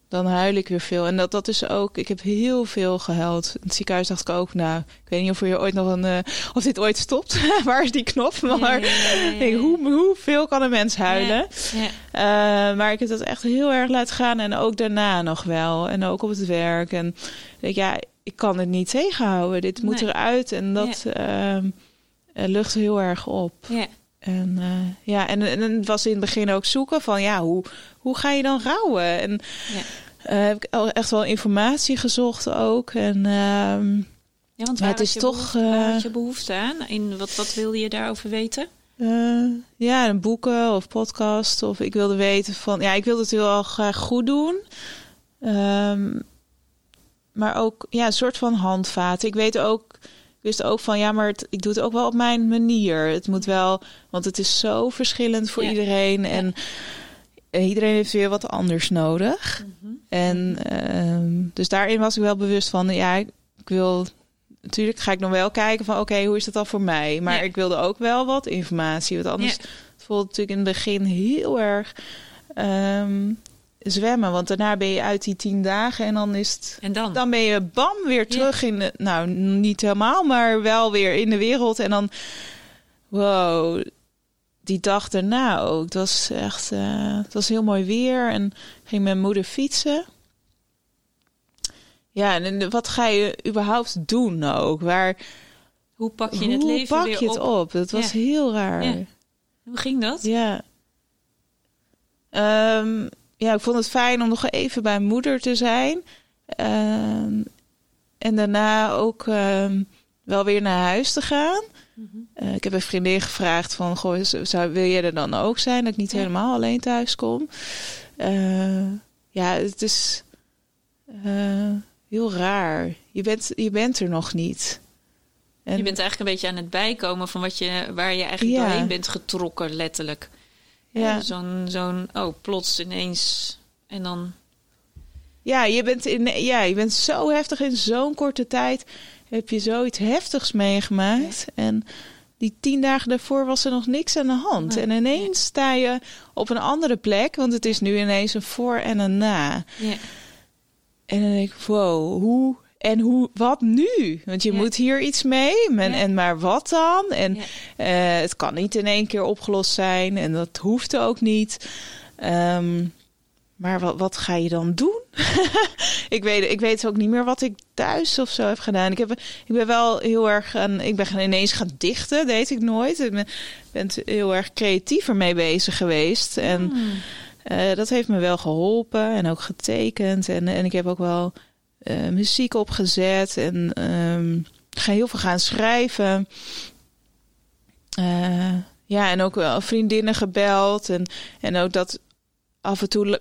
dan huil ik weer veel. En dat, dat is ook, ik heb heel veel gehuild. In het ziekenhuis dacht ik ook, nou, ik weet niet of je ooit nog een, uh, of dit ooit stopt. (laughs) Waar is die knop? Maar ja, hoe, hoeveel kan een mens huilen? maar ik heb dat echt heel erg laten gaan. En ook daarna nog wel. En ook op het werk. En denk, ja, ik kan het niet tegenhouden. Dit moet eruit. En dat uh, lucht heel erg op. Ja. En uh, ja, en, en het was in het begin ook zoeken van ja, hoe, hoe ga je dan rouwen? En ja. uh, heb ik echt wel informatie gezocht ook. En uh, ja, want het is toch. Behoefte, had je behoefte aan? In wat, wat wilde je daarover weten? ja, een boeken of podcast. Of ik wilde weten van ja, ik wilde het heel graag goed doen. Um, maar ook ja, een soort van handvaten. Ik weet ook wist ook van ja, maar het, ik doe het ook wel op mijn manier. Het moet wel, want het is zo verschillend voor iedereen. En iedereen heeft weer wat anders nodig. Mhm. En uh, dus daarin was ik wel bewust van ja, ik, wil. Natuurlijk ga ik nog wel kijken van oké, hoe is dat dan voor mij? Maar ik wilde ook wel wat informatie. Want anders voelde het natuurlijk in het begin heel erg um, zwemmen. Want daarna ben je uit die tien dagen en dan is het. En dan? Dan ben je bam weer terug in de. Nou, niet helemaal, maar wel weer in de wereld. En dan. Wow. Die dag daarna ook. Het was echt. Uh, het was heel mooi weer. En ging mijn moeder fietsen. Ja, en wat ga je überhaupt doen ook? Waar. Hoe pak je het leven pak je het op? Dat was heel raar. Hoe ging dat? Ja. Um, ja, ik vond het fijn om nog even bij moeder te zijn. Ehm, en daarna ook ehm, wel weer naar huis te gaan. Mhm. Eh, ik heb een vriendin gevraagd van, goh, zou, wil jij er dan ook zijn? Dat ik niet helemaal alleen thuis kom. Uh, ja, het is uh, heel raar. Je bent, je bent er nog niet. En, je bent eigenlijk een beetje aan het bijkomen van wat je, waar je eigenlijk doorheen bent getrokken, letterlijk. Ja. Zo'n, zo'n, oh, plots ineens. En dan. ja, je bent in, ja, je bent zo heftig in zo'n korte tijd. Heb je zoiets heftigs meegemaakt. En die tien dagen daarvoor was er nog niks aan de hand. En ineens sta je op een andere plek, want het is nu ineens een voor en een na. Ja. En dan denk ik, wow, hoe en hoe, wat nu? Want je moet hier iets mee. En, en maar wat dan? En eh, het kan niet in één keer opgelost zijn. En dat hoeft ook niet. Ehm, maar wat, wat ga je dan doen? (laughs) ik, weet, ik weet ook niet meer wat ik thuis of zo heb gedaan. Ik, heb, ik ben wel heel erg aan. Ik ben ineens gaan dichten, deed ik nooit. Ik ben, ben heel erg creatief ermee bezig geweest. En hmm. eh, dat heeft me wel geholpen en ook getekend. En, en ik heb ook wel uh, muziek opgezet en um, ga heel veel gaan schrijven. Uh, ja, en ook wel vriendinnen gebeld. En, en ook dat af en toe,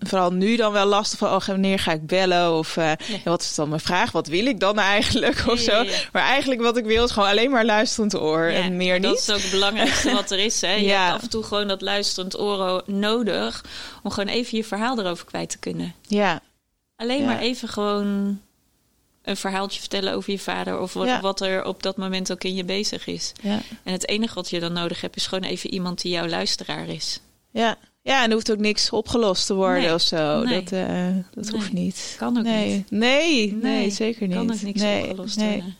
vooral nu dan wel lastig van, oh, wanneer ga ik bellen? Of uh, wat is dan mijn vraag? Wat wil ik dan eigenlijk? Of zo. Maar eigenlijk wat ik wil is gewoon alleen maar luisterend oor en meer niet. Dat is ook het belangrijkste wat er is. Hè? Je (laughs) hebt af en toe gewoon dat luisterend oor nodig om gewoon even je verhaal erover kwijt te kunnen. Ja. Alleen maar even gewoon een verhaaltje vertellen over je vader of wat, wat, er op dat moment ook in je bezig is. Ja. En het enige wat je dan nodig hebt is gewoon even iemand die jouw luisteraar is. Ja, ja en er hoeft ook niks opgelost te worden of zo. Dat, uh, dat hoeft niet. Kan ook niet. Nee, nee, zeker niet. Kan ook niks opgelost worden.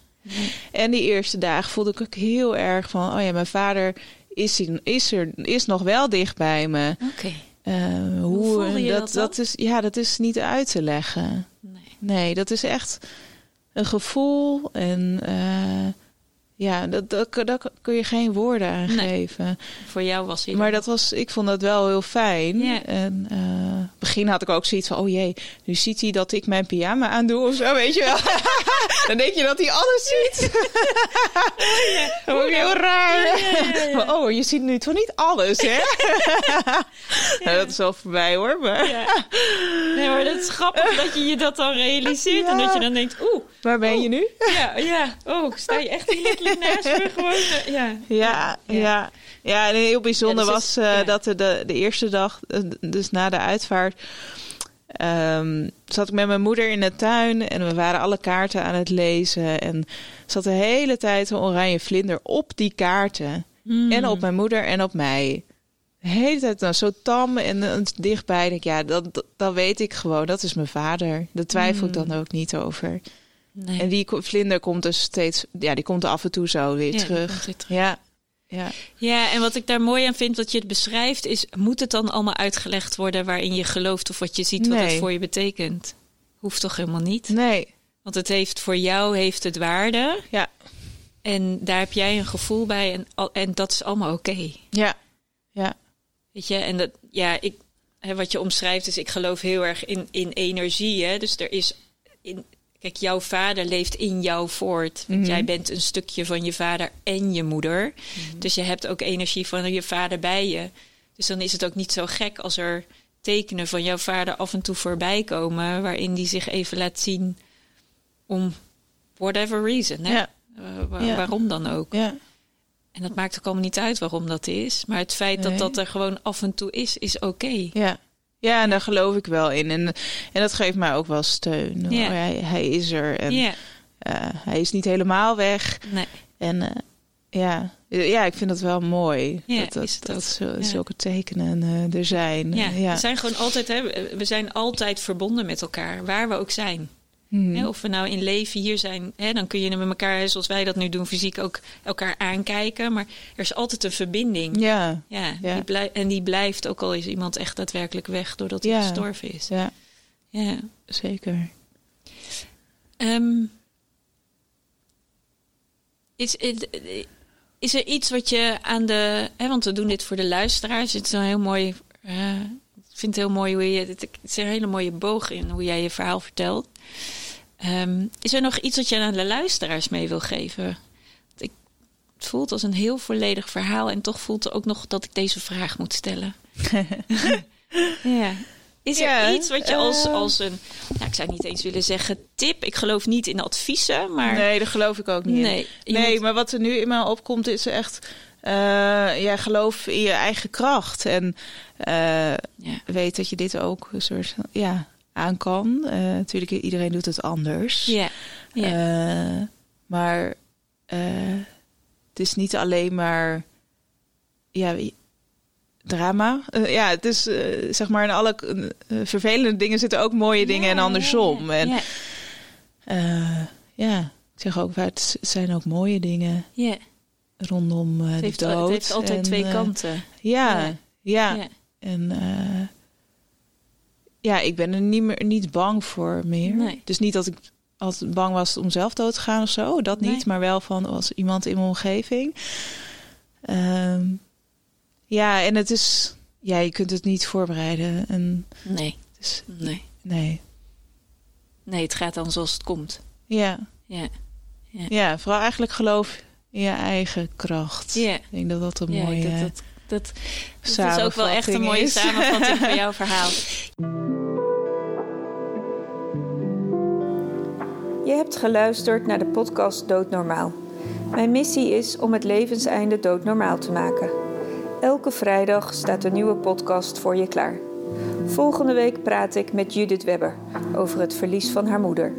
En die eerste dagen voelde ik ook heel erg van, oh ja, mijn vader is, is er is nog wel dicht bij me. Oké. Uh, hoe, hoe dat, dat, dat, is ja, dat is niet uit te leggen. Nee, nee dat is echt een gevoel en uh, ja, dat, dat, dat, kun je geen woorden aan geven. Voor jou was hij. Maar dat was, ik vond dat wel heel fijn. Ja. En uh, begin had ik ook zoiets van: oh jee, nu ziet hij dat ik mijn pyjama aandoe of zo, weet je wel. (laughs) Dan denk je dat hij alles ziet. (laughs) ja. Ook heel raar. Ja, (laughs) oh, je ziet nu toch niet alles, hè? nou, dat is wel voorbij hoor. Maar... Nee, maar dat is grappig dat je je dat dan realiseert en dat je dan denkt: oeh. Waar ben je nu? Ja, ja. Oh, sta je echt hier naast me gewoon. (laughs) Eh, ja. Ja, ja. ja. en heel bijzonder dus was uh, dat de, de, de eerste dag, eh, dus na de uitvaart, um, zat ik met mijn moeder in de tuin en we waren alle kaarten aan het lezen. En zat de hele tijd een oranje vlinder op die kaarten. Hmm. En op mijn moeder en op mij. De hele tijd dan zo tam en, dichtbij. Denk, ja, dat, dat, weet ik gewoon. Dat is mijn vader. Daar twijfel ik hmm. dan ook niet over. Nee. En die vlinder komt dus steeds, ja, die komt af en toe zo weer, terug. Ja. Ja. ja, en wat ik daar mooi aan vind, wat je het beschrijft, is: moet het dan allemaal uitgelegd worden waarin je gelooft of wat je ziet, wat het voor je betekent? Hoeft toch helemaal niet? Nee. Want het heeft voor jou heeft het waarde. Ja. En daar heb jij een gevoel bij en, en dat is allemaal oké. Ja. Ja. Weet je, en dat, ja, ik, hè, wat je omschrijft is, ik geloof heel erg in, in energie. Hè? Dus er is in, Kijk, jouw vader leeft in jou voort. Want mhm. jij bent een stukje van je vader en je moeder. Mhm. Dus je hebt ook energie van je vader bij je. Dus dan is het ook niet zo gek als er tekenen van jouw vader af en toe voorbij komen. waarin die zich even laat zien om whatever reason. Hè? Ja. Uh, Waarom dan ook. Ja. En dat maakt ook allemaal niet uit waarom dat is. Maar het feit dat dat er gewoon af en toe is, is oké. Ja. Ja, en daar geloof ik wel in. En, en dat geeft mij ook wel steun. Yeah. Hij, hij, is er. En uh, hij is niet helemaal weg. Nee. En uh, ja. ja, ik vind dat wel mooi. Dat, dat, is dat zo, zulke tekenen uh, er zijn. Ja, ja, we zijn gewoon altijd, hè, we zijn altijd verbonden met elkaar, waar we ook zijn. Hmm. of we nou in leven hier zijn, hè, dan kun je met elkaar, zoals wij dat nu doen, fysiek ook elkaar aankijken. Maar er is altijd een verbinding. Ja. ja, Die blij, en die blijft, ook al is iemand echt daadwerkelijk weg doordat hij gestorven is. Ja, ja. zeker. Um, is, is, er iets wat je aan de. Hè, want we doen dit voor de luisteraars. Het is een heel mooi. Uh, ik vind het heel mooi hoe je. Het is een hele mooie boog in hoe jij je verhaal vertelt. Um, is er nog iets wat je aan de luisteraars mee wil geven? Ik, het voelt als een heel volledig verhaal en toch voelt het ook nog dat ik deze vraag moet stellen. (laughs) ja. Is er iets wat je als, eh. als een, nou, ik zou niet eens willen zeggen tip. Ik geloof niet in adviezen, maar... Nee, dat geloof ik ook niet nee, Nee, maar wat er nu in mij opkomt is echt... Uh, ja, geloof in je eigen kracht. En uh, ja. weet dat je dit ook een soort... Ja, aan kan. natuurlijk, iedereen doet het anders. Ja. maar het is niet alleen maar ja, drama. ja, het is zeg maar in alle vervelende dingen zitten ook mooie dingen en andersom. En ja, ik zeg ook, het zijn ook mooie dingen. Ja rondom uh, het de dood. Het heeft altijd twee kanten. Ja, ja, ja. En ja, ik ben er niet meer niet bang voor meer. Nee. Dus niet dat ik altijd bang was om zelf dood te gaan of zo. Dat niet, maar wel van als iemand in mijn omgeving. Ehm, ja, en het is... Ja, je kunt het niet voorbereiden. En nee. Dus, nee. Nee. Nee, het gaat dan zoals het komt. Ja. Ja. Ja, ja vooral eigenlijk geloof in je eigen kracht. Ja. Ik denk dat dat een ja, mooie... Dat, dat, dat, dat is ook wel echt een mooie samenvatting van jouw verhaal. Je hebt geluisterd naar de podcast Doodnormaal. Mijn missie is om het levenseinde doodnormaal te maken. Elke vrijdag staat een nieuwe podcast voor je klaar. Volgende week praat ik met Judith Webber over het verlies van haar moeder.